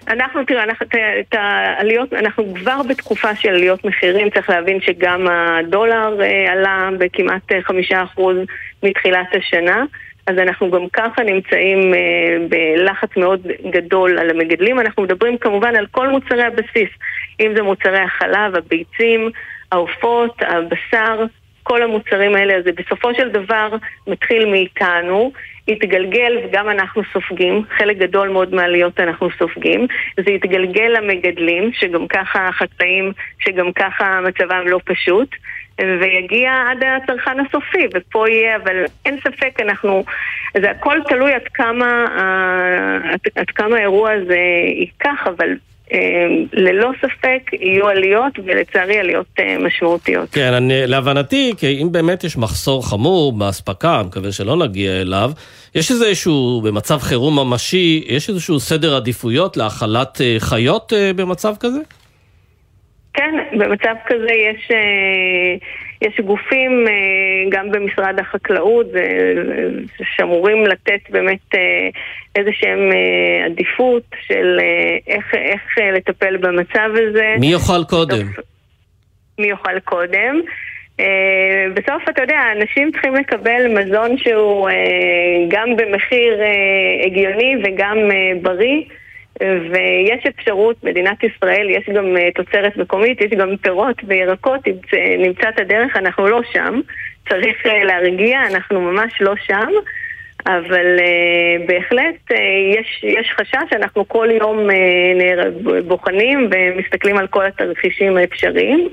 אנחנו, תראה, אנחנו, את העליות, אנחנו כבר בתקופה של עליות מחירים, צריך להבין שגם הדולר uh, עלה בכמעט חמישה אחוז מתחילת השנה. אז אנחנו גם ככה נמצאים אה, בלחץ מאוד גדול על המגדלים. אנחנו מדברים כמובן על כל מוצרי הבסיס, אם זה מוצרי החלב, הביצים, העופות, הבשר, כל המוצרים האלה. אז בסופו של דבר מתחיל מאיתנו, יתגלגל וגם אנחנו סופגים, חלק גדול מאוד מהעליות אנחנו סופגים. זה יתגלגל למגדלים, שגם ככה החקלאים, שגם ככה מצבם לא פשוט. ויגיע עד הצרכן הסופי, ופה יהיה, אבל אין ספק, אנחנו, זה הכל תלוי עד כמה, עד, עד כמה האירוע הזה ייקח, אבל אה, ללא ספק יהיו עליות, ולצערי עליות אה, משמעותיות. כן, אני, להבנתי, כי אם באמת יש מחסור חמור באספקה, אני מקווה שלא נגיע אליו, יש איזשהו, במצב חירום ממשי, יש איזשהו סדר עדיפויות להאכלת אה, חיות במצב כזה? כן, במצב כזה יש, אה, יש גופים אה, גם במשרד החקלאות שאמורים לתת באמת אה, איזה שהם עדיפות של איך, איך לטפל במצב הזה. מי יאכל קודם? מי יאכל קודם. בסוף, אתה יודע, אנשים צריכים לקבל מזון שהוא גם במחיר הגיוני וגם בריא. ויש אפשרות, מדינת ישראל, יש גם אה, תוצרת מקומית, יש גם פירות וירקות, נמצא את הדרך, אנחנו לא שם. צריך אה, להרגיע, אנחנו ממש לא שם. אבל uh, בהחלט יש, יש חשש שאנחנו כל יום בוחנים ומסתכלים על כל התרחישים האפשריים.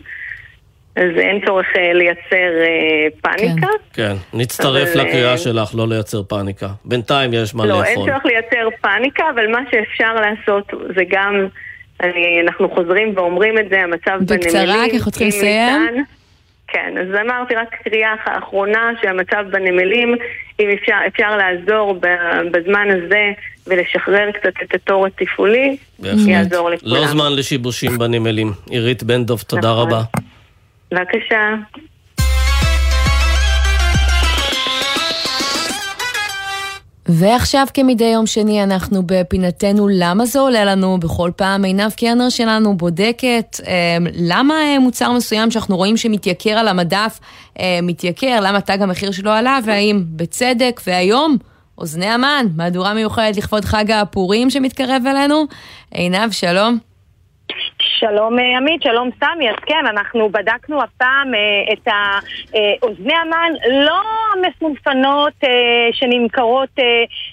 אז אין צורך uh, לייצר uh, פאניקה. כן, כן. נצטרף אבל, לקריאה uh, שלך לא לייצר פאניקה. בינתיים יש מה לא, לאכול. לא, אין צורך לייצר פאניקה, אבל מה שאפשר לעשות זה גם, אני, אנחנו חוזרים ואומרים את זה, המצב בנמלים. בקצרה, כי אנחנו צריכים לסיים. כן, אז אמרתי רק קריאה האחרונה שהמצב בנמלים, אם אפשר, אפשר לעזור בזמן הזה ולשחרר קצת את התור התפעולי, יעזור לכולם. לא זמן לשיבושים בנמלים. עירית בן דב, תודה נכון. רבה. בבקשה. ועכשיו כמדי יום שני אנחנו בפינתנו למה זה עולה לנו בכל פעם עינב קרנר שלנו בודקת אה, למה אה, מוצר מסוים שאנחנו רואים שמתייקר על המדף אה, מתייקר, למה תג המחיר שלו עלה והאם בצדק והיום אוזני המן, מהדורה מיוחדת לכבוד חג הפורים שמתקרב אלינו. עינב שלום. שלום אה, עמית, שלום סמי. אז כן, אנחנו בדקנו הפעם אה, את אוזני המן לא המפונפנות אה, שנמכרות אה,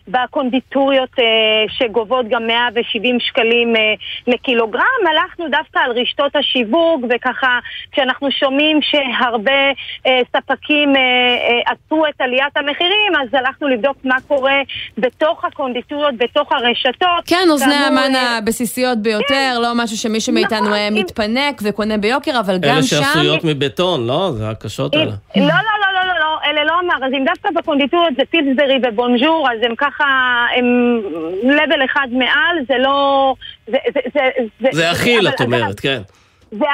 בקונדיטוריות אה, שגובות גם 170 שקלים אה, לקילוגרם. הלכנו דווקא על רשתות השיווק, וככה כשאנחנו שומעים שהרבה אה, ספקים אה, אה, עצרו את עליית המחירים, אז הלכנו לבדוק מה קורה בתוך הקונדיטוריות, בתוך הרשתות. כן, אוזני המן אה... הבסיסיות ביותר, כן. לא משהו שמישהו מאיתנו... מאיתנו נכון, מתפנק וקונה ביוקר, אבל גם שם... אלה שעשויות מבטון, לא? זה הקשות האלה. לא, לא, לא, לא, לא, לא, אלה לא אם דווקא בקונדיטוריות זה פילסברי ובונז'ור, אז הם ככה, הם לבל אחד מעל, זה לא... זה אכיל, את אומרת, כן. זה,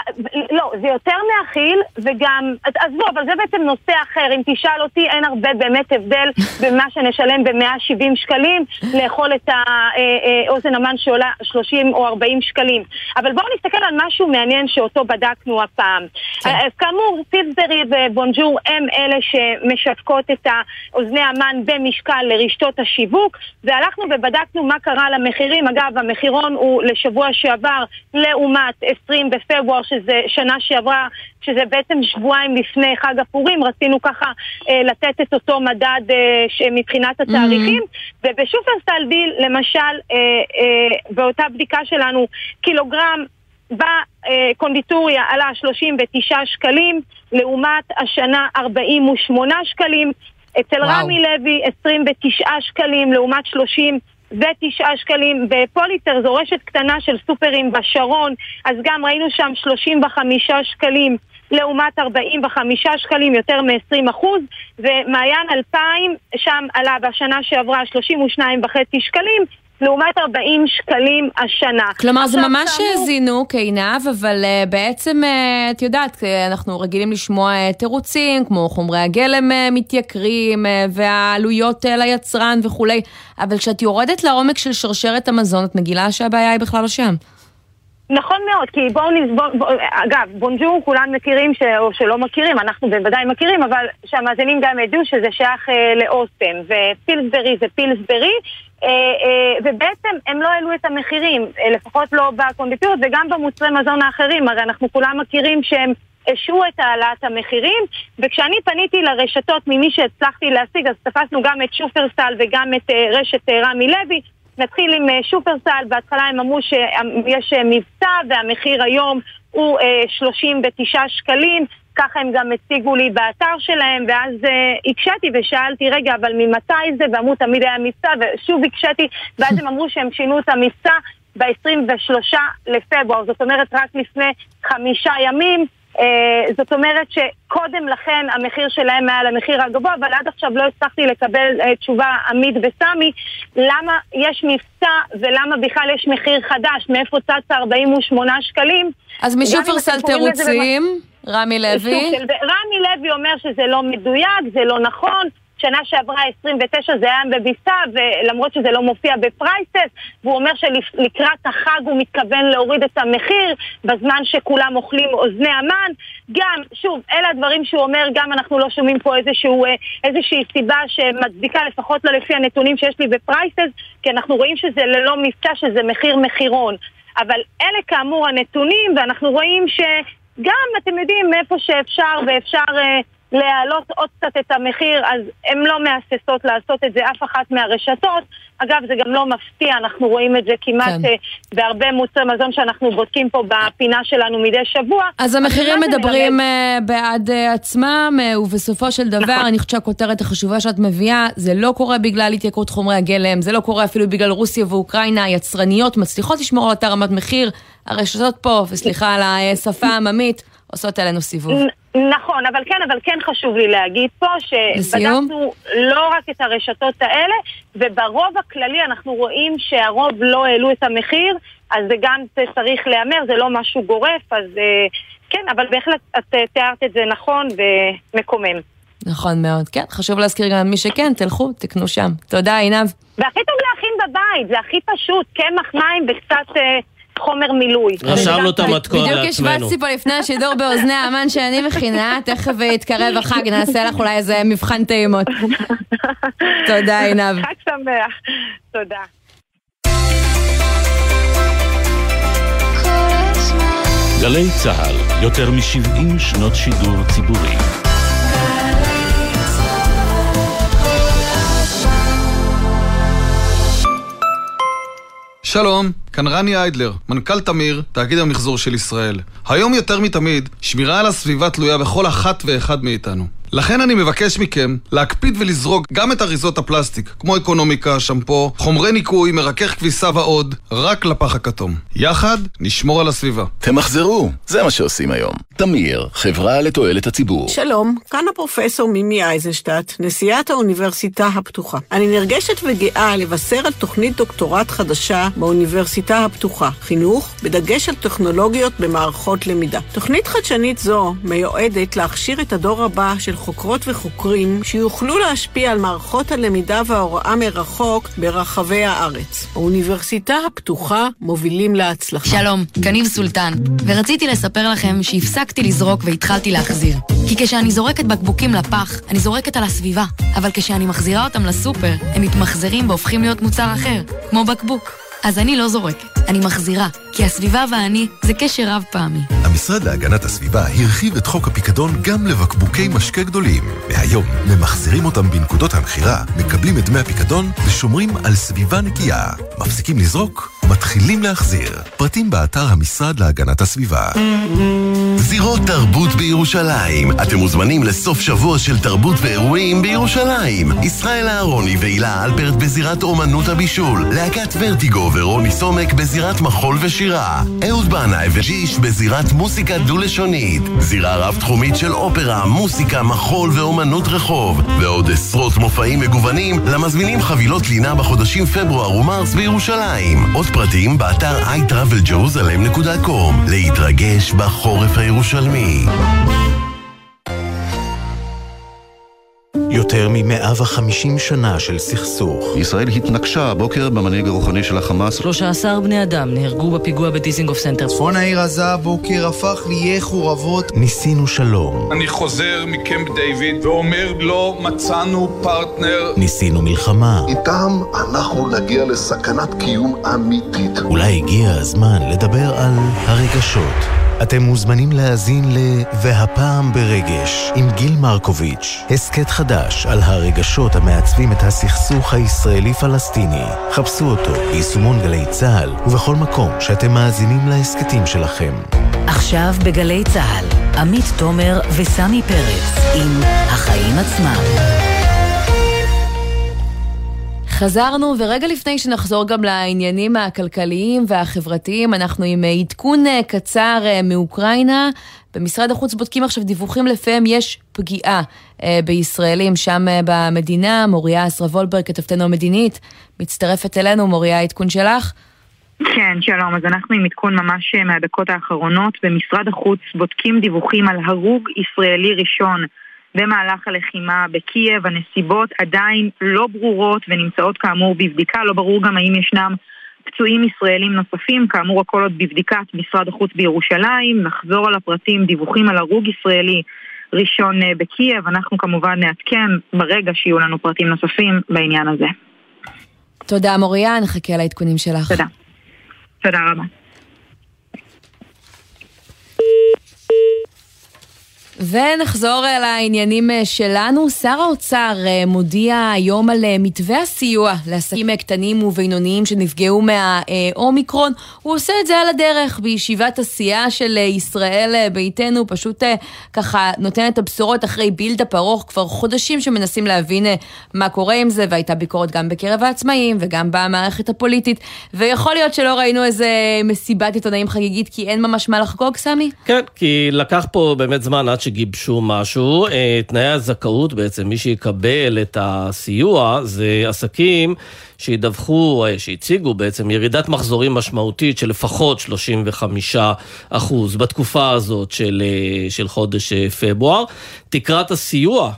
לא, זה יותר מאכיל, וגם, עזבו, אבל זה בעצם נושא אחר. אם תשאל אותי, אין הרבה באמת הבדל בין מה שנשלם ב-170 שקלים, לאכול את האוזן אה, אה, המן שעולה 30 או 40 שקלים. אבל בואו נסתכל על משהו מעניין שאותו בדקנו הפעם. כן. אז כאמור, פילסברי ובונג'ור הם אלה שמשווקות את האוזני המן במשקל לרשתות השיווק, והלכנו ובדקנו מה קרה למחירים. אגב, המחירון הוא לשבוע שעבר לעומת 20 בפברואר. בפברואר, שזה שנה שעברה, שזה בעצם שבועיים לפני חג הפורים, רצינו ככה אה, לתת את אותו מדד אה, מבחינת התאריכים. Mm-hmm. ובשופרסטל דיל, למשל, אה, אה, באותה בדיקה שלנו, קילוגרם בקונדיטוריה עלה 39 שקלים, לעומת השנה 48 שקלים. אצל וואו. רמי לוי 29 שקלים לעומת 30 ותשעה שקלים. בפוליטר זו רשת קטנה של סופרים בשרון, אז גם ראינו שם 35 שקלים. לעומת 45 שקלים, יותר מ-20 אחוז, ומעיין 2000, שם עלה בשנה שעברה 32 וחצי שקלים, לעומת 40 שקלים השנה. כלומר, זה ממש כאמור... זינוק, עינב, אבל uh, בעצם, uh, את יודעת, אנחנו רגילים לשמוע uh, תירוצים, כמו חומרי הגלם uh, מתייקרים, uh, והעלויות uh, ליצרן וכולי, אבל כשאת יורדת לעומק של שרשרת המזון, את מגילה שהבעיה היא בכלל לא שם. נכון מאוד, כי בואו נסבור, בוא, אגב, בונג'ור כולם מכירים, ש, או שלא מכירים, אנחנו בוודאי מכירים, אבל שהמאזינים גם ידעו שזה שייך אה, לאוסטם, ופילסברי זה פילסברי, אה, אה, ובעצם הם לא העלו את המחירים, אה, לפחות לא בקונדיטוריות וגם במוצרי מזון האחרים, הרי אנחנו כולם מכירים שהם השעו את העלאת המחירים, וכשאני פניתי לרשתות ממי שהצלחתי להשיג, אז תפסנו גם את שופרסל וגם את אה, רשת אה, רמי לוי, נתחיל עם אה, שופרסל, בהתחלה הם אמרו שיש אה, מבצע והמחיר היום הוא 39 אה, שקלים, ככה הם גם הציגו לי באתר שלהם, ואז הקשיתי ושאלתי, רגע, אבל ממתי זה? ואמרו, תמיד היה מבצע, ושוב הקשיתי, ואז הם אמרו שהם שינו את המבצע ב-23 לפברואר, זאת אומרת רק לפני חמישה ימים. Uh, זאת אומרת שקודם לכן המחיר שלהם היה למחיר הגבוה, אבל עד עכשיו לא הצלחתי לקבל uh, תשובה עמית וסמי למה יש מבצע ולמה בכלל יש מחיר חדש, מאיפה צץ 48 שקלים. אז משופרסל תירוצים, רמי לוי. רמי לוי אומר שזה לא מדויק, זה לא נכון. שנה שעברה 29 זה היה בביסה, ולמרות שזה לא מופיע בפרייסס, והוא אומר שלקראת החג הוא מתכוון להוריד את המחיר, בזמן שכולם אוכלים אוזני המן. גם, שוב, אלה הדברים שהוא אומר, גם אנחנו לא שומעים פה איזשהו, אה, איזושהי סיבה שמצדיקה, לפחות לא לפי הנתונים שיש לי בפרייסס, כי אנחנו רואים שזה ללא מבצע, שזה מחיר מחירון. אבל אלה כאמור הנתונים, ואנחנו רואים שגם, אתם יודעים, מאיפה שאפשר ואפשר... אה, להעלות עוד קצת את המחיר, אז הן לא מהססות לעשות את זה, אף אחת מהרשתות. אגב, זה גם לא מפתיע, אנחנו רואים את זה כמעט כן. אה, בהרבה מוצרי מזון שאנחנו בודקים פה בפינה שלנו מדי שבוע. אז המחירים מדברים אה, בעד אה, עצמם, ובסופו של דבר, נכון. אני חושבת שהכותרת החשובה שאת מביאה, זה לא קורה בגלל התייקרות חומרי הגלם, זה לא קורה אפילו בגלל רוסיה ואוקראינה, היצרניות מצליחות לשמור על אותה רמת מחיר, הרשתות פה, וסליחה על השפה העממית, עושות עלינו סיבוב. נכון, אבל כן, אבל כן חשוב לי להגיד פה שבדקנו לא רק את הרשתות האלה, וברוב הכללי אנחנו רואים שהרוב לא העלו את המחיר, אז זה גם צריך להיאמר, זה לא משהו גורף, אז אה, כן, אבל בהחלט את אה, תיארת את זה נכון ומקומם. נכון מאוד, כן, חשוב להזכיר גם למי שכן, תלכו, תקנו שם. תודה, עינב. והכי טוב להכין בבית, זה הכי פשוט, קמח מים וקצת... חומר מילוי. רשמנו את המתכון לעצמנו. בדיוק השבצתי פה לפני השידור באוזני האמן שאני מכינה, תכף יתקרב החג, נעשה לך אולי איזה מבחן טעימות. תודה, עינב. חג שמח. תודה. גלי צה"ל, יותר מ-70 שנות שידור ציבורי. שלום, כאן רני איידלר, מנכ"ל תמיר, תאגיד המחזור של ישראל. היום יותר מתמיד, שמירה על הסביבה תלויה בכל אחת ואחד מאיתנו. לכן אני מבקש מכם להקפיד ולזרוק גם את אריזות הפלסטיק, כמו אקונומיקה, שמפו, חומרי ניקוי, מרכך כביסה ועוד, רק לפח הכתום. יחד נשמור על הסביבה. תמחזרו, זה מה שעושים היום. תמיר, חברה לתועלת הציבור. שלום, כאן הפרופסור מימי אייזנשטט, נשיאת האוניברסיטה הפתוחה. אני נרגשת וגאה לבשר על תוכנית דוקטורט חדשה באוניברסיטה הפתוחה, חינוך, בדגש על טכנולוגיות במערכות למידה. תוכנית חדשנית זו מיועדת להכשיר את הדור הבא של חוקרות וחוקרים שיוכלו להשפיע על מערכות הלמידה וההוראה מרחוק ברחבי הארץ. האוניברסיטה הפתוחה מובילים להצלחה. שלום, כניב סולטן, ורציתי לספר לכם שהפסקתי לזרוק והתחלתי להחזיר. כי כשאני זורקת בקבוקים לפח, אני זורקת על הסביבה, אבל כשאני מחזירה אותם לסופר, הם מתמחזרים והופכים להיות מוצר אחר, כמו בקבוק. אז אני לא זורקת, אני מחזירה, כי הסביבה ואני זה קשר רב פעמי. המשרד להגנת הסביבה הרחיב את חוק הפיקדון גם לבקבוקי משקה גדולים. והיום ממחזירים אותם בנקודות המכירה, מקבלים את דמי הפיקדון ושומרים על סביבה נקייה. מפסיקים לזרוק, מתחילים להחזיר. פרטים באתר המשרד להגנת הסביבה. זירות תרבות בירושלים. אתם מוזמנים לסוף שבוע של תרבות ואירועים בירושלים. ישראל אהרוני והילה אלפרט בזירת אומנות הבישול. להקת ורטיגו ורוני סומק בזירת מחול ושירה. אהוד בנאי וג'יש בזירת מוסיקה דו-לשונית. זירה רב-תחומית של אופרה, מוסיקה, מחול ואומנות רחוב. ועוד עשרות מופעים מגוונים למזמינים חבילות לינה בחודשים פברואר ומרס בירושלים. עוד פרטים באתר iTravelJerusalem.com להתרגש בחורף הירושלמי. יותר מ-150 שנה של סכסוך. ישראל התנקשה הבוקר במנהיג הרוחני של החמאס. 13 בני אדם נהרגו בפיגוע בדיזינגוף סנטר. צפון העיר עזה הבוקר הפך לעיי חורבות. ניסינו שלום. אני חוזר מקמפ דיוויד ואומר לא מצאנו פרטנר. ניסינו מלחמה. איתם אנחנו נגיע לסכנת קיום אמיתית. אולי הגיע הזמן לדבר על הרגשות. אתם מוזמנים להאזין ל "והפעם ברגש" עם גיל מרקוביץ', הסכת חדש על הרגשות המעצבים את הסכסוך הישראלי-פלסטיני. חפשו אותו ביישומון גלי צה"ל ובכל מקום שאתם מאזינים להסכתים שלכם. עכשיו בגלי צה"ל, עמית תומר וסמי פרץ עם החיים עצמם. חזרנו, ורגע לפני שנחזור גם לעניינים הכלכליים והחברתיים, אנחנו עם עדכון קצר מאוקראינה. במשרד החוץ בודקים עכשיו דיווחים לפיהם יש פגיעה בישראלים שם במדינה. מוריה אסרה וולברג, כתבתנו המדינית, מצטרפת אלינו. מוריה, עדכון שלך? כן, שלום. אז אנחנו עם עדכון ממש מהדקות האחרונות. במשרד החוץ בודקים דיווחים על הרוג ישראלי ראשון. במהלך הלחימה בקייב, הנסיבות עדיין לא ברורות ונמצאות כאמור בבדיקה, לא ברור גם האם ישנם פצועים ישראלים נוספים, כאמור הכל עוד בבדיקת משרד החוץ בירושלים, נחזור על הפרטים, דיווחים על הרוג ישראלי ראשון בקייב, אנחנו כמובן נעדכן ברגע שיהיו לנו פרטים נוספים בעניין הזה. תודה מוריה, נחכה לעדכונים שלך. תודה. תודה רבה. ונחזור אל העניינים שלנו. שר האוצר מודיע היום על מתווה הסיוע לעסקים קטנים ובינוניים שנפגעו מהאומיקרון. הוא עושה את זה על הדרך בישיבת הסיעה של ישראל ביתנו, פשוט ככה נותן את הבשורות אחרי בילדאפ ארוך כבר חודשים שמנסים להבין מה קורה עם זה, והייתה ביקורת גם בקרב העצמאים וגם במערכת הפוליטית. ויכול להיות שלא ראינו איזה מסיבת עיתונאים חגיגית כי אין ממש מה לחגוג, סמי? כן, כי לקח פה באמת זמן עד שגיבשו משהו. תנאי הזכאות בעצם, מי שיקבל את הסיוע זה עסקים שידווחו, שהציגו בעצם ירידת מחזורים משמעותית של לפחות 35 אחוז בתקופה הזאת של, של חודש פברואר. תקרת הסיוע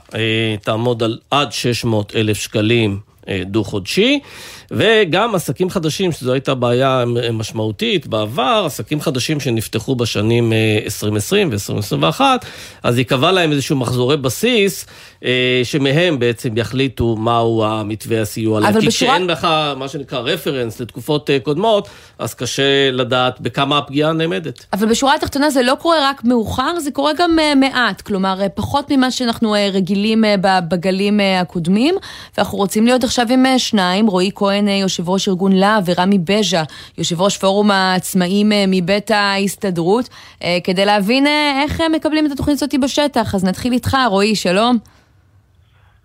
תעמוד על עד 600 אלף שקלים אה, דו-חודשי, וגם עסקים חדשים, שזו הייתה בעיה משמעותית בעבר, עסקים חדשים שנפתחו בשנים 2020 ו-2021, אז ייקבע להם איזשהו מחזורי בסיס, שמהם בעצם יחליטו מהו המתווה הסיוע להם. כי בשורה... כשאין לך מה שנקרא רפרנס לתקופות קודמות, אז קשה לדעת בכמה הפגיעה נעמדת. אבל בשורה התחתונה זה לא קורה רק מאוחר, זה קורה גם מעט, כלומר פחות ממה שאנחנו רגילים בגלים הקודמים, ואנחנו רוצים להיות עכשיו עם שניים, רועי כהן, יושב ראש ארגון להב, ורמי בז'ה, יושב ראש פורום העצמאים מבית ההסתדרות, כדי להבין איך מקבלים את התוכנית הזאת בשטח. אז נתחיל איתך, רועי, שלום.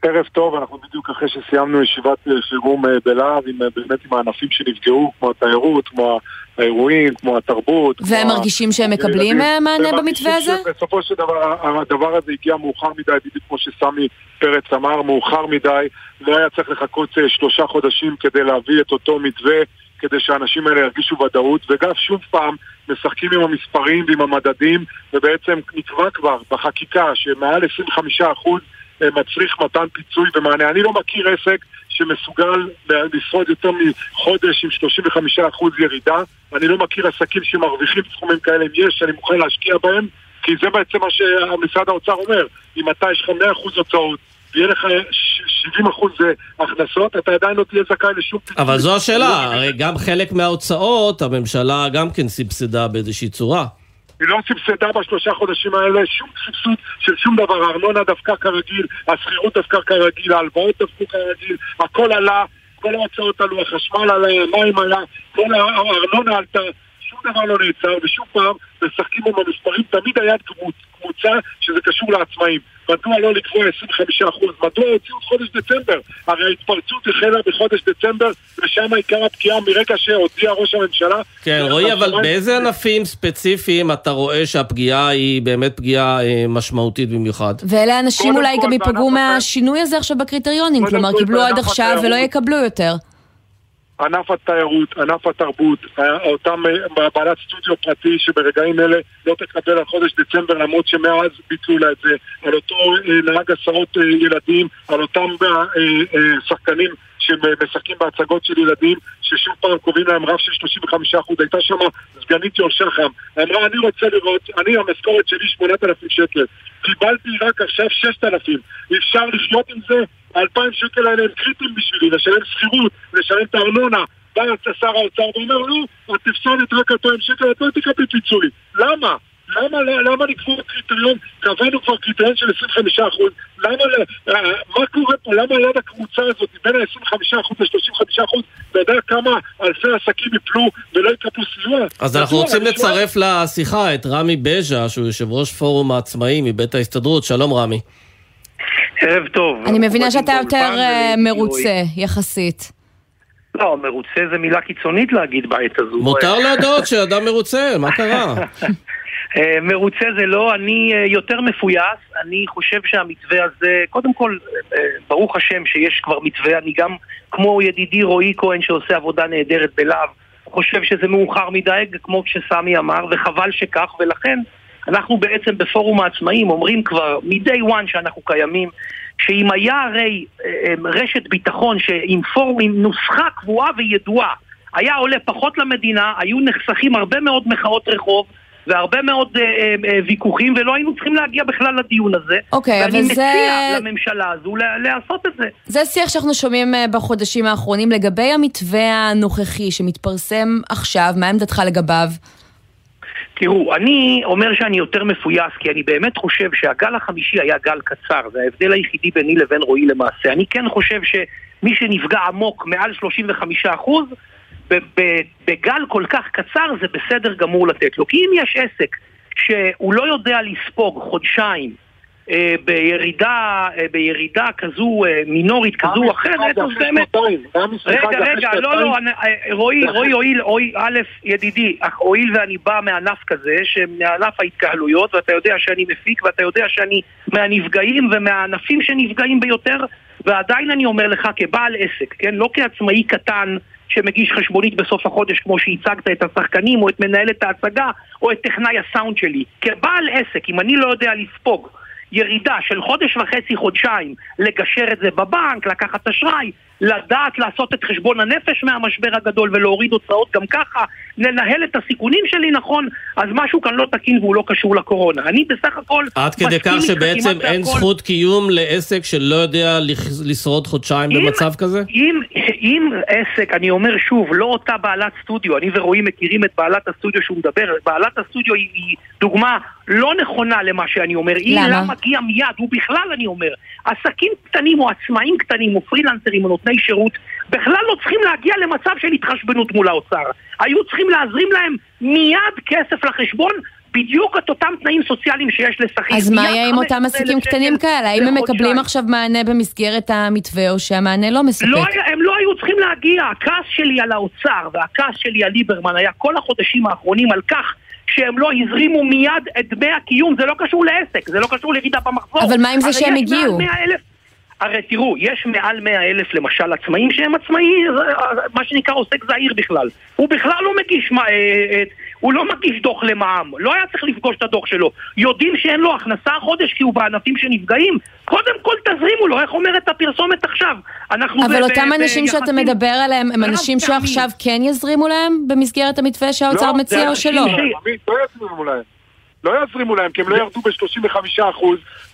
ערב טוב, אנחנו בדיוק אחרי שסיימנו ישיבת חירום בלהב, באמת עם הענפים שנפגעו, כמו התיירות, כמו האירועים, כמו התרבות. והם כמו מרגישים שהם מקבלים מענה במתווה הזה? בסופו של דבר, הדבר הזה הגיע מאוחר מדי, בדיוק כמו שסמי פרץ אמר, מאוחר מדי. לא היה צריך לחכות שלושה חודשים כדי להביא את אותו מתווה, כדי שהאנשים האלה ירגישו ודאות, וגם שוב פעם משחקים עם המספרים ועם המדדים, ובעצם נקבע כבר בחקיקה שמעל 25% מצריך מתן פיצוי ומענה. אני לא מכיר עסק שמסוגל לשרוד יותר מחודש עם 35% ירידה. אני לא מכיר עסקים שמרוויחים סכומים כאלה. אם יש, אני מוכן להשקיע בהם, כי זה בעצם מה שמשרד האוצר אומר. אם אתה יש לך 100% הוצאות, ויהיה לך 70% הכנסות, אתה עדיין לא תהיה זכאי לשום פיצוי. אבל זו השאלה, הרי גם חלק מההוצאות, הממשלה גם כן סבסדה באיזושהי צורה. היא לא סבסדה בשלושה חודשים האלה שום סבסוד של שום דבר, הארנונה דווקא כרגיל, השכירות דווקא כרגיל, ההלוואות דווקא כרגיל, הכל עלה, כל ההוצאות עלו, החשמל עלה, המים עלה, כל הארנונה עלתה, שום דבר לא נעצר, ושוב פעם משחקים עם המספרים, תמיד היה קבוצה שזה קשור לעצמאים. מדוע לא לקבוע 25%? מדוע הוציאו את חודש דצמבר? הרי ההתפרצות החלה בחודש דצמבר, ושם עיקר הפגיעה מרגע שהודיע ראש הממשלה. כן, רועי, אבל באיזה ענפים ספציפיים אתה רואה שהפגיעה היא באמת פגיעה אה, משמעותית במיוחד? ואלה אנשים אולי גם ייפגעו מהשינוי הזה עכשיו בקריטריונים, כלומר קיבלו עד עכשיו ולא יקבלו יותר. ענף התיירות, ענף התרבות, אותם בעלת סטודיו פרטי שברגעים אלה לא תקבל על חודש דצמבר למרות שמאז ביטלו לה את זה, על אותו נהג הסעות ילדים, על אותם שחקנים שמשחקים בהצגות של ילדים, ששוב פעם קובעים להם רף של 35%. הייתה שם סגנית יול שחם, אמרה אני רוצה לראות, אני המשכורת שלי 8,000 שקל, קיבלתי רק עכשיו 6,000, אפשר לחיות עם זה? האלפיים שקל האלה הם קריטיים בשבילי, לשלם שכירות, לשלם את הארנונה. בא שר האוצר ואומר, לא, את תפסדת רק 2,000 שקל, את לא תקבלי פיצוי. למה? למה, למה לקבוע קריטריון, קבענו כבר קריטריון של 25 אחוז, למה, מה קורה פה, למה ליד הקבוצה הזאת, בין ה-25 אחוז ל-35 אחוז, אתה יודע כמה אלפי עסקים יפלו ולא יקבלו סיוע? אז אנחנו רוצים לצרף לשיחה את רמי בז'ה, שהוא יושב ראש פורום העצמאים מבית ההסתדרות, שלום רמי. ערב טוב. אני מבינה שאתה יותר מרוצה, יחסית. לא, מרוצה זה מילה קיצונית להגיד בעת הזו. מותר להודות שאדם מרוצה, מה קרה? מרוצה זה לא, אני יותר מפויס, אני חושב שהמתווה הזה, קודם כל, ברוך השם שיש כבר מתווה, אני גם, כמו ידידי רועי כהן שעושה עבודה נהדרת בלהב, חושב שזה מאוחר מדי, כמו שסמי אמר, וחבל שכך, ולכן אנחנו בעצם בפורום העצמאים אומרים כבר מ-day one שאנחנו קיימים, שאם היה הרי רשת ביטחון שעם פורום, עם נוסחה קבועה וידועה, היה עולה פחות למדינה, היו נחסכים הרבה מאוד מחאות רחוב, והרבה מאוד אה, אה, ויכוחים, ולא היינו צריכים להגיע בכלל לדיון הזה. אוקיי, אבל זה... ואני מציע לממשלה הזו לעשות את זה. זה שיח שאנחנו שומעים בחודשים האחרונים לגבי המתווה הנוכחי שמתפרסם עכשיו, מה עמדתך לגביו? תראו, אני אומר שאני יותר מפויס, כי אני באמת חושב שהגל החמישי היה גל קצר, זה ההבדל היחידי ביני לבין רועי למעשה. אני כן חושב שמי שנפגע עמוק מעל 35 אחוז, בגל כל כך קצר זה בסדר גמור לתת לו. כי אם יש עסק שהוא לא יודע לספוג חודשיים אה, בירידה, אה, בירידה כזו אה, מינורית כזו או אחרת, אז באמת... רגע, רגע, לא, לא, רועי, רועי, הואיל, א', ידידי, הואיל ואני בא מענף כזה, מענף ההתקהלויות, ואתה יודע שאני מפיק, ואתה יודע שאני מהנפגעים ומהענפים שנפגעים ביותר, ועדיין אני אומר לך כבעל עסק, כן? לא כעצמאי קטן שמגיש חשבונית בסוף החודש כמו שהצגת את השחקנים או את מנהלת ההצגה או את טכנאי הסאונד שלי. כבעל עסק, אם אני לא יודע לספוג ירידה של חודש וחצי, חודשיים, לגשר את זה בבנק, לקחת אשראי, לדעת לעשות את חשבון הנפש מהמשבר הגדול ולהוריד הוצאות גם ככה, לנהל את הסיכונים שלי נכון, אז משהו כאן לא תקין והוא לא קשור לקורונה. אני בסך הכל עד כדי כך שבעצם אין בהכל. זכות קיום לעסק שלא יודע לשרוד חודשיים אם- במצב כזה? אם, אם עסק, אני אומר שוב, לא אותה בעלת סטודיו, אני ורועי מכירים את בעלת הסטודיו שהוא מדבר, בעלת הסטודיו היא, היא דוגמה לא נכונה למה שאני אומר. היא למה? לה מגיע מיד, ובכלל אני אומר, עסקים קטנים או עצמאים קטנים או פרילנסרים או נותני שירות בכלל לא צריכים להגיע למצב של התחשבנות מול האוצר. היו צריכים להזרים להם מיד כסף לחשבון בדיוק את אותם תנאים סוציאליים שיש לשכיר. אז מה יהיה עם אותם 15,000 עסקים קטנים כאלה? האם הם. מקבלים עכשיו מענה במסגרת המתווה או שהמענה לא מספק? לא, הם לא היו צריכים להגיע. הכעס שלי על האוצר והכעס שלי על ליברמן היה כל החודשים האחרונים על כך שהם לא הזרימו מיד את דמי הקיום. זה לא קשור לעסק, זה לא קשור לירידה במחזור. אבל מה עם זה שהם הגיעו? 100,000 הרי תראו, יש מעל 100 אלף למשל עצמאים שהם עצמאי, זה- מה שנקרא עוסק זעיר בכלל. הוא בכלל לא מגיש, מה- אה, אה, הוא לא מגיש דוח למע"מ, לא היה צריך לפגוש את הדוח שלו. יודעים שאין לו הכנסה החודש כי הוא בענפים שנפגעים? קודם כל תזרימו לו, איך אומרת הפרסומת עכשיו? אנחנו אבל ב- אותם ב- אנשים שאתה ביחסים- מדבר עליהם הם אנשים. שעכשיו כן יזרימו להם במסגרת המתווה שהאוצר לא, מציע זה או שלא? אנשים ש- לא יזרימו להם. לא יזרימו להם, כי הם לא ירדו ב-35%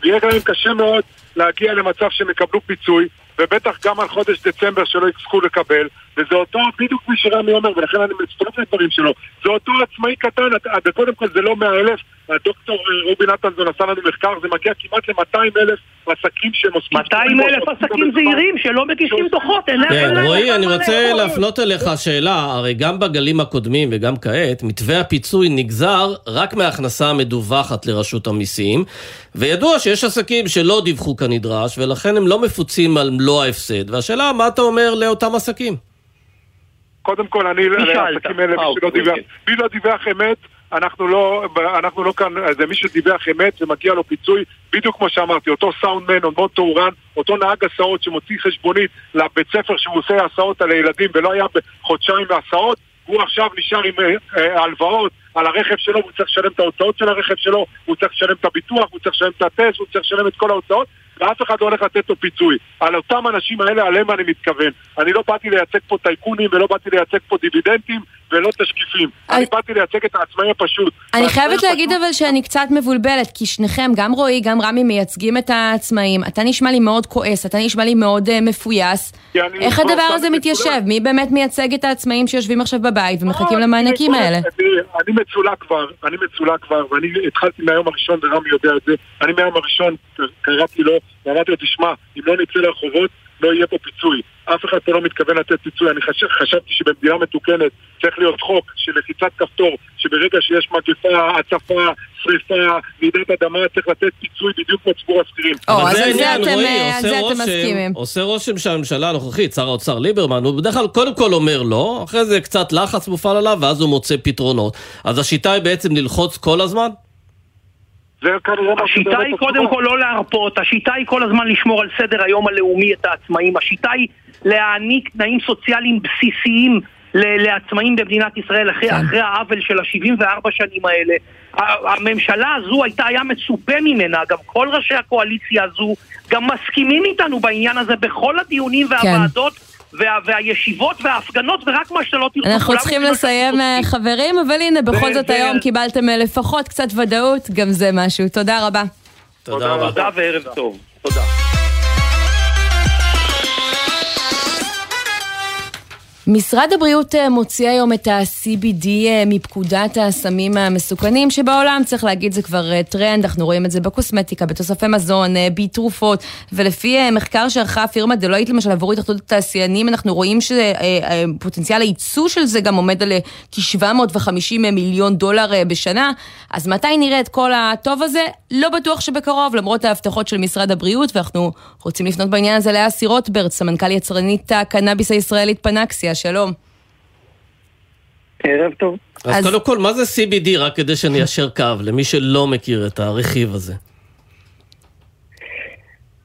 ויהיה להם קשה מאוד להגיע למצב שהם יקבלו פיצוי ובטח גם על חודש דצמבר שלא יצטרכו לקבל וזה אותו, בדיוק כפי שרמי אומר, ולכן אני מצטרף לדברים שלו זה אותו עצמאי קטן, וקודם כל זה לא 100 אלף הדוקטור אה, רובי נתנזון עשה לנו מחקר, זה מגיע כמעט ל-200 אלף עסקים שהם עוסקים 200 אלף עסקים זעירים שלא מגישים דוחות, אין כן, רועי, אני רוצה. להפנות אליך שאלה, הרי גם בגלים הקודמים וגם כעת, מתווה הפיצוי נגזר רק מההכנסה המדווחת לרשות המיסים, וידוע שיש עסקים שלא דיווחו כנדרש, ולכן הם לא מפוצים על מלוא ההפסד, והשאלה, מה אתה אומר לאותם עסקים? קודם כל, אני, שאלת? לעסקים האלה, מי אה, אוקיי. דיווח, מי לא דיווח אמת, אנחנו לא, אנחנו לא כאן, זה מי שדיווח אמת ומגיע לו פיצוי, בדיוק כמו שאמרתי, אותו סאונדמן, אותו תאורן, אותו נהג הסעות שמוציא חשבונית לבית ספר שהוא עושה הסעות על הילדים ולא היה בחודשיים בהסעות, הוא עכשיו נשאר עם אה, אה, הלוואות על הרכב שלו, הוא צריך לשלם את ההוצאות של הרכב שלו, הוא צריך לשלם את הביטוח, הוא צריך לשלם את הטסט, הוא צריך לשלם את כל ההוצאות, ואף אחד לא הולך לתת לו פיצוי. על אותם אנשים האלה, עליהם אני מתכוון. אני לא באתי לייצג פה טייקונים ולא באתי לייצג פה דיבידנדים ולא תשקיפים. אני באתי לייצג את העצמאי הפשוט. אני חייבת להגיד אבל שאני קצת מבולבלת, כי שניכם, גם רועי, גם רמי, מייצגים את העצמאים. אתה נשמע לי מאוד כועס, אתה נשמע לי מאוד אה, מפויס. איך כבר הדבר הזה מתיישב? מי באמת מייצג את העצמאים שיושבים עכשיו בבית ומחכים אני למענקים האלה? אני, אני מצולק כבר, אני מצולק כבר, ואני התחלתי מהיום הראשון, ורמי יודע את זה, אני מהיום הראשון קראתי לו, ואמרתי לו, תשמע, אם לא נצא לרחובות, לא יהיה פה פיצוי. אף אחד פה לא מתכוון לתת פיצוי. אני חשב, חשבתי שבמדינה מתוקנת צריך להיות חוק של לחיצת כפתור, שברגע שיש מגפה, הצפה, שריפה, רעידת אדמה, צריך לתת פיצוי בדיוק כמו ציבור השכירים. או, אז על זה אתם, אה, מסכימים. עושה רושם שהממשלה הנוכחית, שר האוצר ליברמן, הוא בדרך כלל קודם כל אומר לא, אחרי זה קצת לחץ מופעל עליו, ואז הוא מוצא פתרונות. אז השיטה היא בעצם ללחוץ כל הזמן? השיטה היא. קודם כל לא להרפות, השיטה היא כל הזמן לשמור על סדר היום הלאומי את העצמאים, השיטה היא להעניק תנאים סוציאליים בסיסיים לעצמאים במדינת ישראל אחרי, אחרי העוול של ה-74 שנים האלה. הממשלה הזו הייתה, היה מצופה ממנה, גם כל ראשי הקואליציה הזו גם מסכימים איתנו בעניין הזה בכל הדיונים והוועדות וה, והישיבות וההפגנות ורק מה שלא תרצו. אנחנו צריכים לסיים, אה, חברים, אבל הנה, בכל ו- זאת ו- היום קיבלתם אה, לפחות קצת ודאות, גם זה משהו. תודה רבה. תודה רבה. תודה וערב טוב. תודה. משרד הבריאות אה, מוציא היום את ה-CBD אה, מפקודת הסמים המסוכנים, שבעולם, צריך להגיד, זה כבר אה, טרנד, אנחנו רואים את זה בקוסמטיקה, בתוספי מזון, בתרופות, ולפי מחקר שערכה הפירמה Deloitte, למשל, עבור התאחדות התעשיינים, אנחנו רואים שפוטנציאל הייצוא של זה גם עומד על אה, כ-750 מיליון דולר בשנה, אז מתי נראה את כל הטוב הזה? לא בטוח שבקרוב, למרות ההבטחות של משרד הבריאות, ואנחנו רוצים לפנות בעניין הזה לאסי רוטברט, סמנכ"ל יצרנית הקנאביס הישראלית פנקסיה, שלום. ערב טוב. אז, אז- קודם כל, מה זה CBD, רק כדי שאני אשר קו, למי שלא מכיר את הרכיב הזה?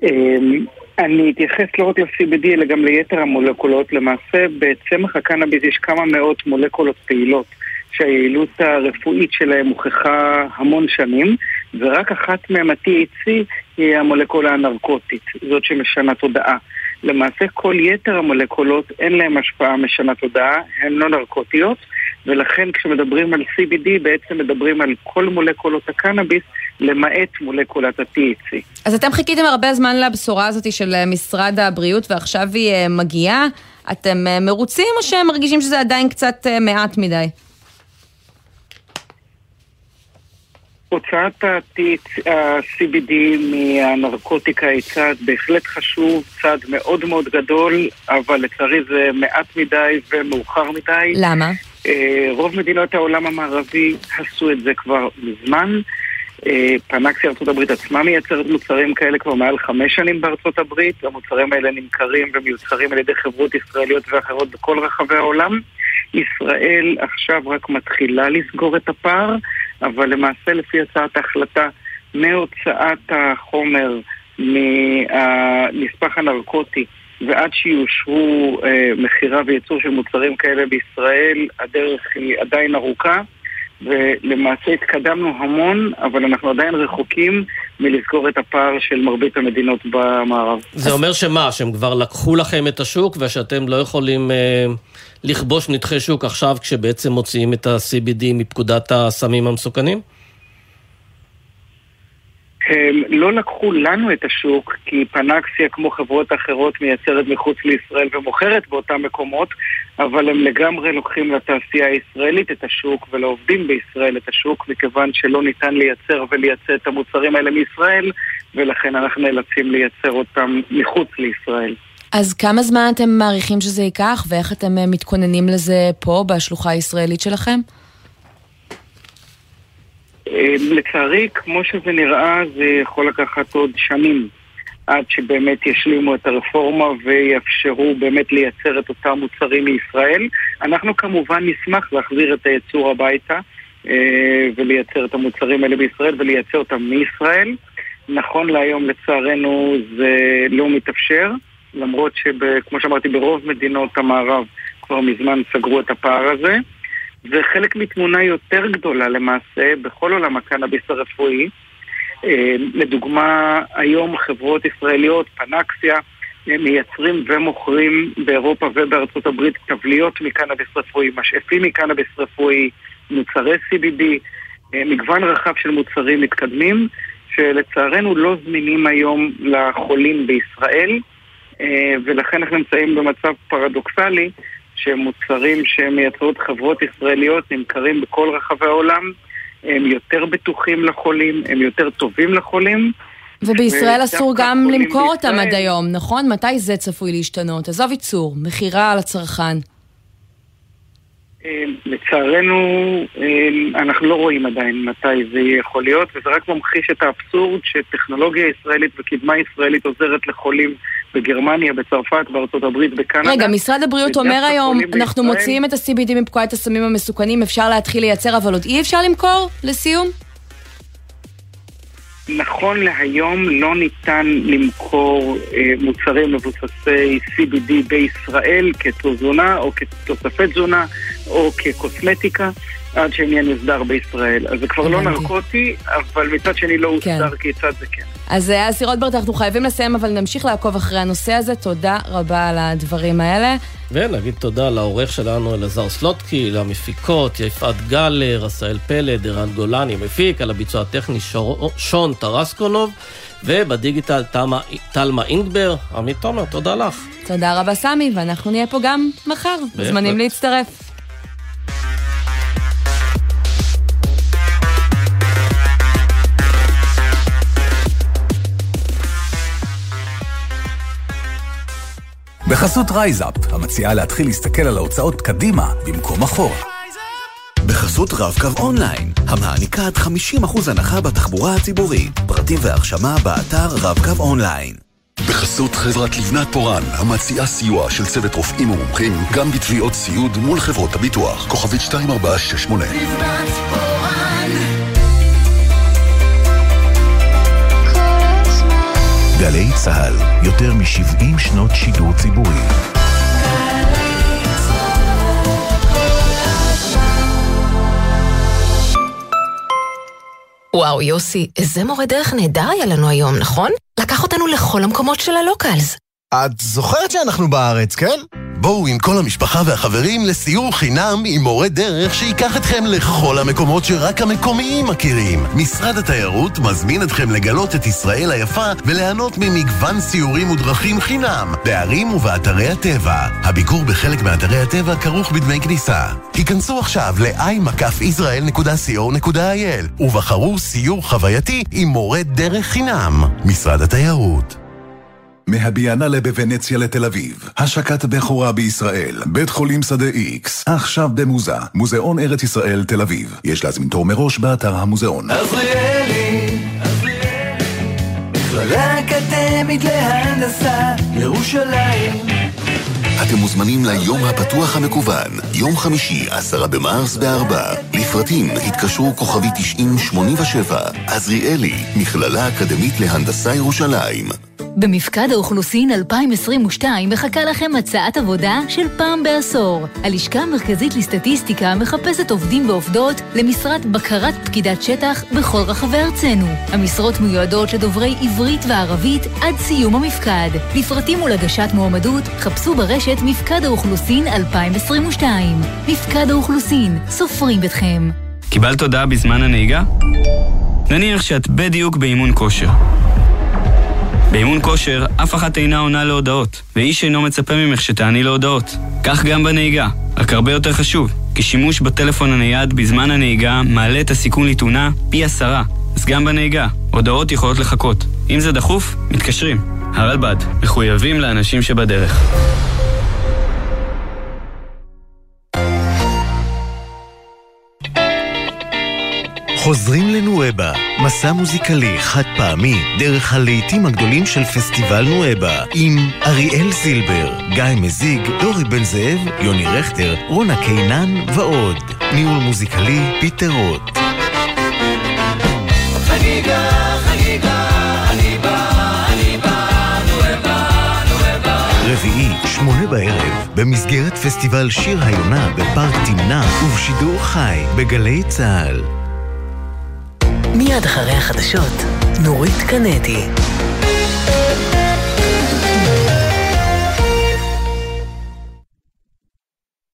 אמ, אני אתייחס לא רק ל-CBD אלא גם ליתר המולקולות. למעשה, בצמח הקנאביס יש כמה מאות מולקולות פעילות שהיעילות הרפואית שלהם הוכחה המון שנים, ורק אחת מהן, ה-THC, היא המולקולה הנרקוטית, זאת שמשנה תודעה. למעשה כל יתר המולקולות אין להן השפעה משנה תודעה, הן לא נרקוטיות, ולכן כשמדברים על CBD בעצם מדברים על כל מולקולות הקנאביס למעט מולקולת ה-THC. אז אתם חיכיתם הרבה זמן לבשורה הזאת של אה, משרד הבריאות ועכשיו היא אה, מגיעה. אתם אה, מרוצים או שהם מרגישים שזה עדיין קצת מעט מדי? הוצאת ה-CBD מהנרקוטיקה היא צעד בהחלט חשוב, צעד מאוד מאוד גדול, אבל לצערי זה מעט מדי ומאוחר מדי. למה? רוב מדינות העולם המערבי עשו את זה כבר מזמן. אה, פנקסי ארצות הברית עצמה מייצרת מוצרים כאלה כבר מעל חמש שנים בארצות הברית. המוצרים האלה נמכרים ומיוצרים על ידי חברות ישראליות ואחרות בכל רחבי העולם. ישראל עכשיו רק מתחילה לסגור את הפער, אבל למעשה לפי הצעת ההחלטה מהוצאת החומר מהנספח הנרקוטי ועד שיאושרו אה, מכירה וייצור של מוצרים כאלה בישראל, הדרך היא עדיין ארוכה. ולמעשה התקדמנו המון, אבל אנחנו עדיין רחוקים מלזכור את הפער של מרבית המדינות במערב. זה אומר שמה, שהם כבר לקחו לכם את השוק ושאתם לא יכולים אה, לכבוש נתחי שוק עכשיו כשבעצם מוציאים את ה-CBD מפקודת הסמים המסוכנים? הם לא לקחו לנו את השוק, כי פנקסיה, כמו חברות אחרות, מייצרת מחוץ לישראל ומוכרת באותם מקומות, אבל הם לגמרי לוקחים לתעשייה הישראלית את השוק ולעובדים בישראל את השוק, מכיוון שלא ניתן לייצר ולייצא את המוצרים האלה מישראל, ולכן אנחנו נאלצים לייצר אותם מחוץ לישראל. אז כמה זמן אתם מעריכים שזה ייקח, ואיך אתם אה, מתכוננים לזה פה, בשלוחה הישראלית שלכם? אה, לצערי, כמו שזה נראה, זה יכול לקחת עוד שנים עד שבאמת ישלימו את הרפורמה ויאפשרו באמת לייצר את אותם מוצרים מישראל. אנחנו כמובן נשמח להחזיר את הייצור הביתה אה, ולייצר את המוצרים האלה בישראל ולייצר אותם מישראל. נכון להיום, לצערנו, זה לא מתאפשר, למרות שכמו שאמרתי, ברוב מדינות המערב כבר מזמן סגרו את הפער הזה. זה חלק מתמונה יותר גדולה למעשה בכל עולם הקנאביס הרפואי. אה, לדוגמה, היום חברות ישראליות, פנקסיה, מייצרים ומוכרים באירופה ובארצות הברית תבליות מקנאביס רפואי, משאפים מקנאביס רפואי, מוצרי CBD, אה, מגוון רחב של מוצרים מתקדמים, שלצערנו לא זמינים היום לחולים בישראל, אה, ולכן אנחנו נמצאים במצב פרדוקסלי שמוצרים שמייצרות חברות ישראליות נמכרים בכל רחבי העולם, הם יותר בטוחים לחולים, הם יותר טובים לחולים. ובישראל אסור גם למכור בישראל... אותם עד היום, נכון? מתי זה צפוי להשתנות? עזוב ייצור, מכירה לצרכן. אה, לצערנו, אה, אנחנו לא רואים עדיין מתי זה יכול להיות, וזה רק ממחיש את האבסורד שטכנולוגיה ישראלית וקדמה ישראלית עוזרת לחולים בגרמניה, בצרפת, בארצות הברית, בקנדה. רגע, משרד הבריאות אומר היום, אנחנו בישראל... מוציאים את ה-CBD מפקודת הסמים המסוכנים, אפשר להתחיל לייצר, אבל עוד אי אפשר למכור? לסיום? נכון להיום לא ניתן למכור אה, מוצרים מבוססי CBD בישראל כתזונה או כתוספי תזונה או כקוסמטיקה עד שהעניין יוסדר בישראל. אז זה כבר לא נרקוטי, אבל מצד שני לא כן. הוסדר כיצד זה כן. אז אה, אסי רוטברט, אנחנו חייבים לסיים, אבל נמשיך לעקוב אחרי הנושא הזה. תודה רבה על הדברים האלה. ונגיד תודה לעורך שלנו אלעזר סלוטקי, למפיקות יפעת גלר, עשאל פלד, ערן גולני מפיק, על הביצוע הטכני שור, שון טרסקונוב, ובדיגיטל תלמה אינגבר. עמית תומר, תודה לך. תודה רבה סמי, ואנחנו נהיה פה גם מחר. מוזמנים להצטרף. בחסות RiseUp, המציעה להתחיל להסתכל על ההוצאות קדימה במקום אחורה. בחסות רב-קו אונליין, המעניקה עד 50% הנחה בתחבורה הציבורית. פרטים והרשמה באתר רב-קו אונליין. בחסות חברת לבנת פורן, המציעה סיוע של צוות רופאים ומומחים גם בתביעות סיעוד מול חברות הביטוח. כוכבית 2468 לבנת פורן גלי צה"ל, יותר מ-70 שנות שידור ציבורי. וואו, יוסי, איזה מורה דרך נהדר היה לנו היום, נכון? לקח אותנו לכל המקומות של הלוקלס. את זוכרת שאנחנו בארץ, כן? בואו עם כל המשפחה והחברים לסיור חינם עם מורה דרך שייקח אתכם לכל המקומות שרק המקומיים מכירים. משרד התיירות מזמין אתכם לגלות את ישראל היפה וליהנות ממגוון סיורים ודרכים חינם בערים ובאתרי הטבע. הביקור בחלק מאתרי הטבע כרוך בדמי כניסה. היכנסו עכשיו ל-i-israel.co.il ובחרו סיור חווייתי עם מורה דרך חינם. משרד התיירות מהביאנלה בוונציה לתל אביב, השקת בכורה בישראל, בית חולים שדה איקס, עכשיו במוזה, מוזיאון ארץ ישראל תל אביב. יש להזמין תור מראש באתר המוזיאון. עזריאלי, מכללה אקדמית להנדסה, ירושלים. אתם מוזמנים ליום הפתוח המקוון, יום חמישי, עשרה במרס בארבע. לפרטים התקשרו כוכבי 9087, עזריאלי, מכללה אקדמית להנדסה ירושלים. במפקד האוכלוסין 2022 מחכה לכם הצעת עבודה של פעם בעשור. הלשכה המרכזית לסטטיסטיקה מחפשת עובדים ועובדות למשרת בקרת פקידת שטח בכל רחבי ארצנו. המשרות מיועדות לדוברי עברית וערבית עד סיום המפקד. לפרטים ולהגשת מועמדות חפשו ברשת מפקד האוכלוסין 2022. מפקד האוכלוסין, סופרים ביתכם. קיבלת הודעה בזמן הנהיגה? נניח שאת בדיוק באימון כושר. באימון כושר, אף אחת אינה עונה להודעות, ואיש אינו מצפה ממך שתעני להודעות. כך גם בנהיגה, רק הרבה יותר חשוב, כי שימוש בטלפון הנייד בזמן הנהיגה מעלה את הסיכון לתאונה פי עשרה. אז גם בנהיגה, הודעות יכולות לחכות. אם זה דחוף, מתקשרים. הרלב"ד, מחויבים לאנשים שבדרך. חוזרים לנואבה, מסע מוזיקלי חד פעמי דרך הלהיטים הגדולים של פסטיבל נואבה עם אריאל זילבר, גיא מזיג, דורי בן זאב, יוני רכטר, רונה קינן ועוד. ניהול מוזיקלי פיטר רוט. חגיגה, חגיגה, אני בא, אני בא, נואבה, נואבה. רביעי, שמונה בערב, במסגרת פסטיבל שיר היונה בפארק תמנע ובשידור חי בגלי צה"ל. מיד אחרי החדשות, נורית קנדי.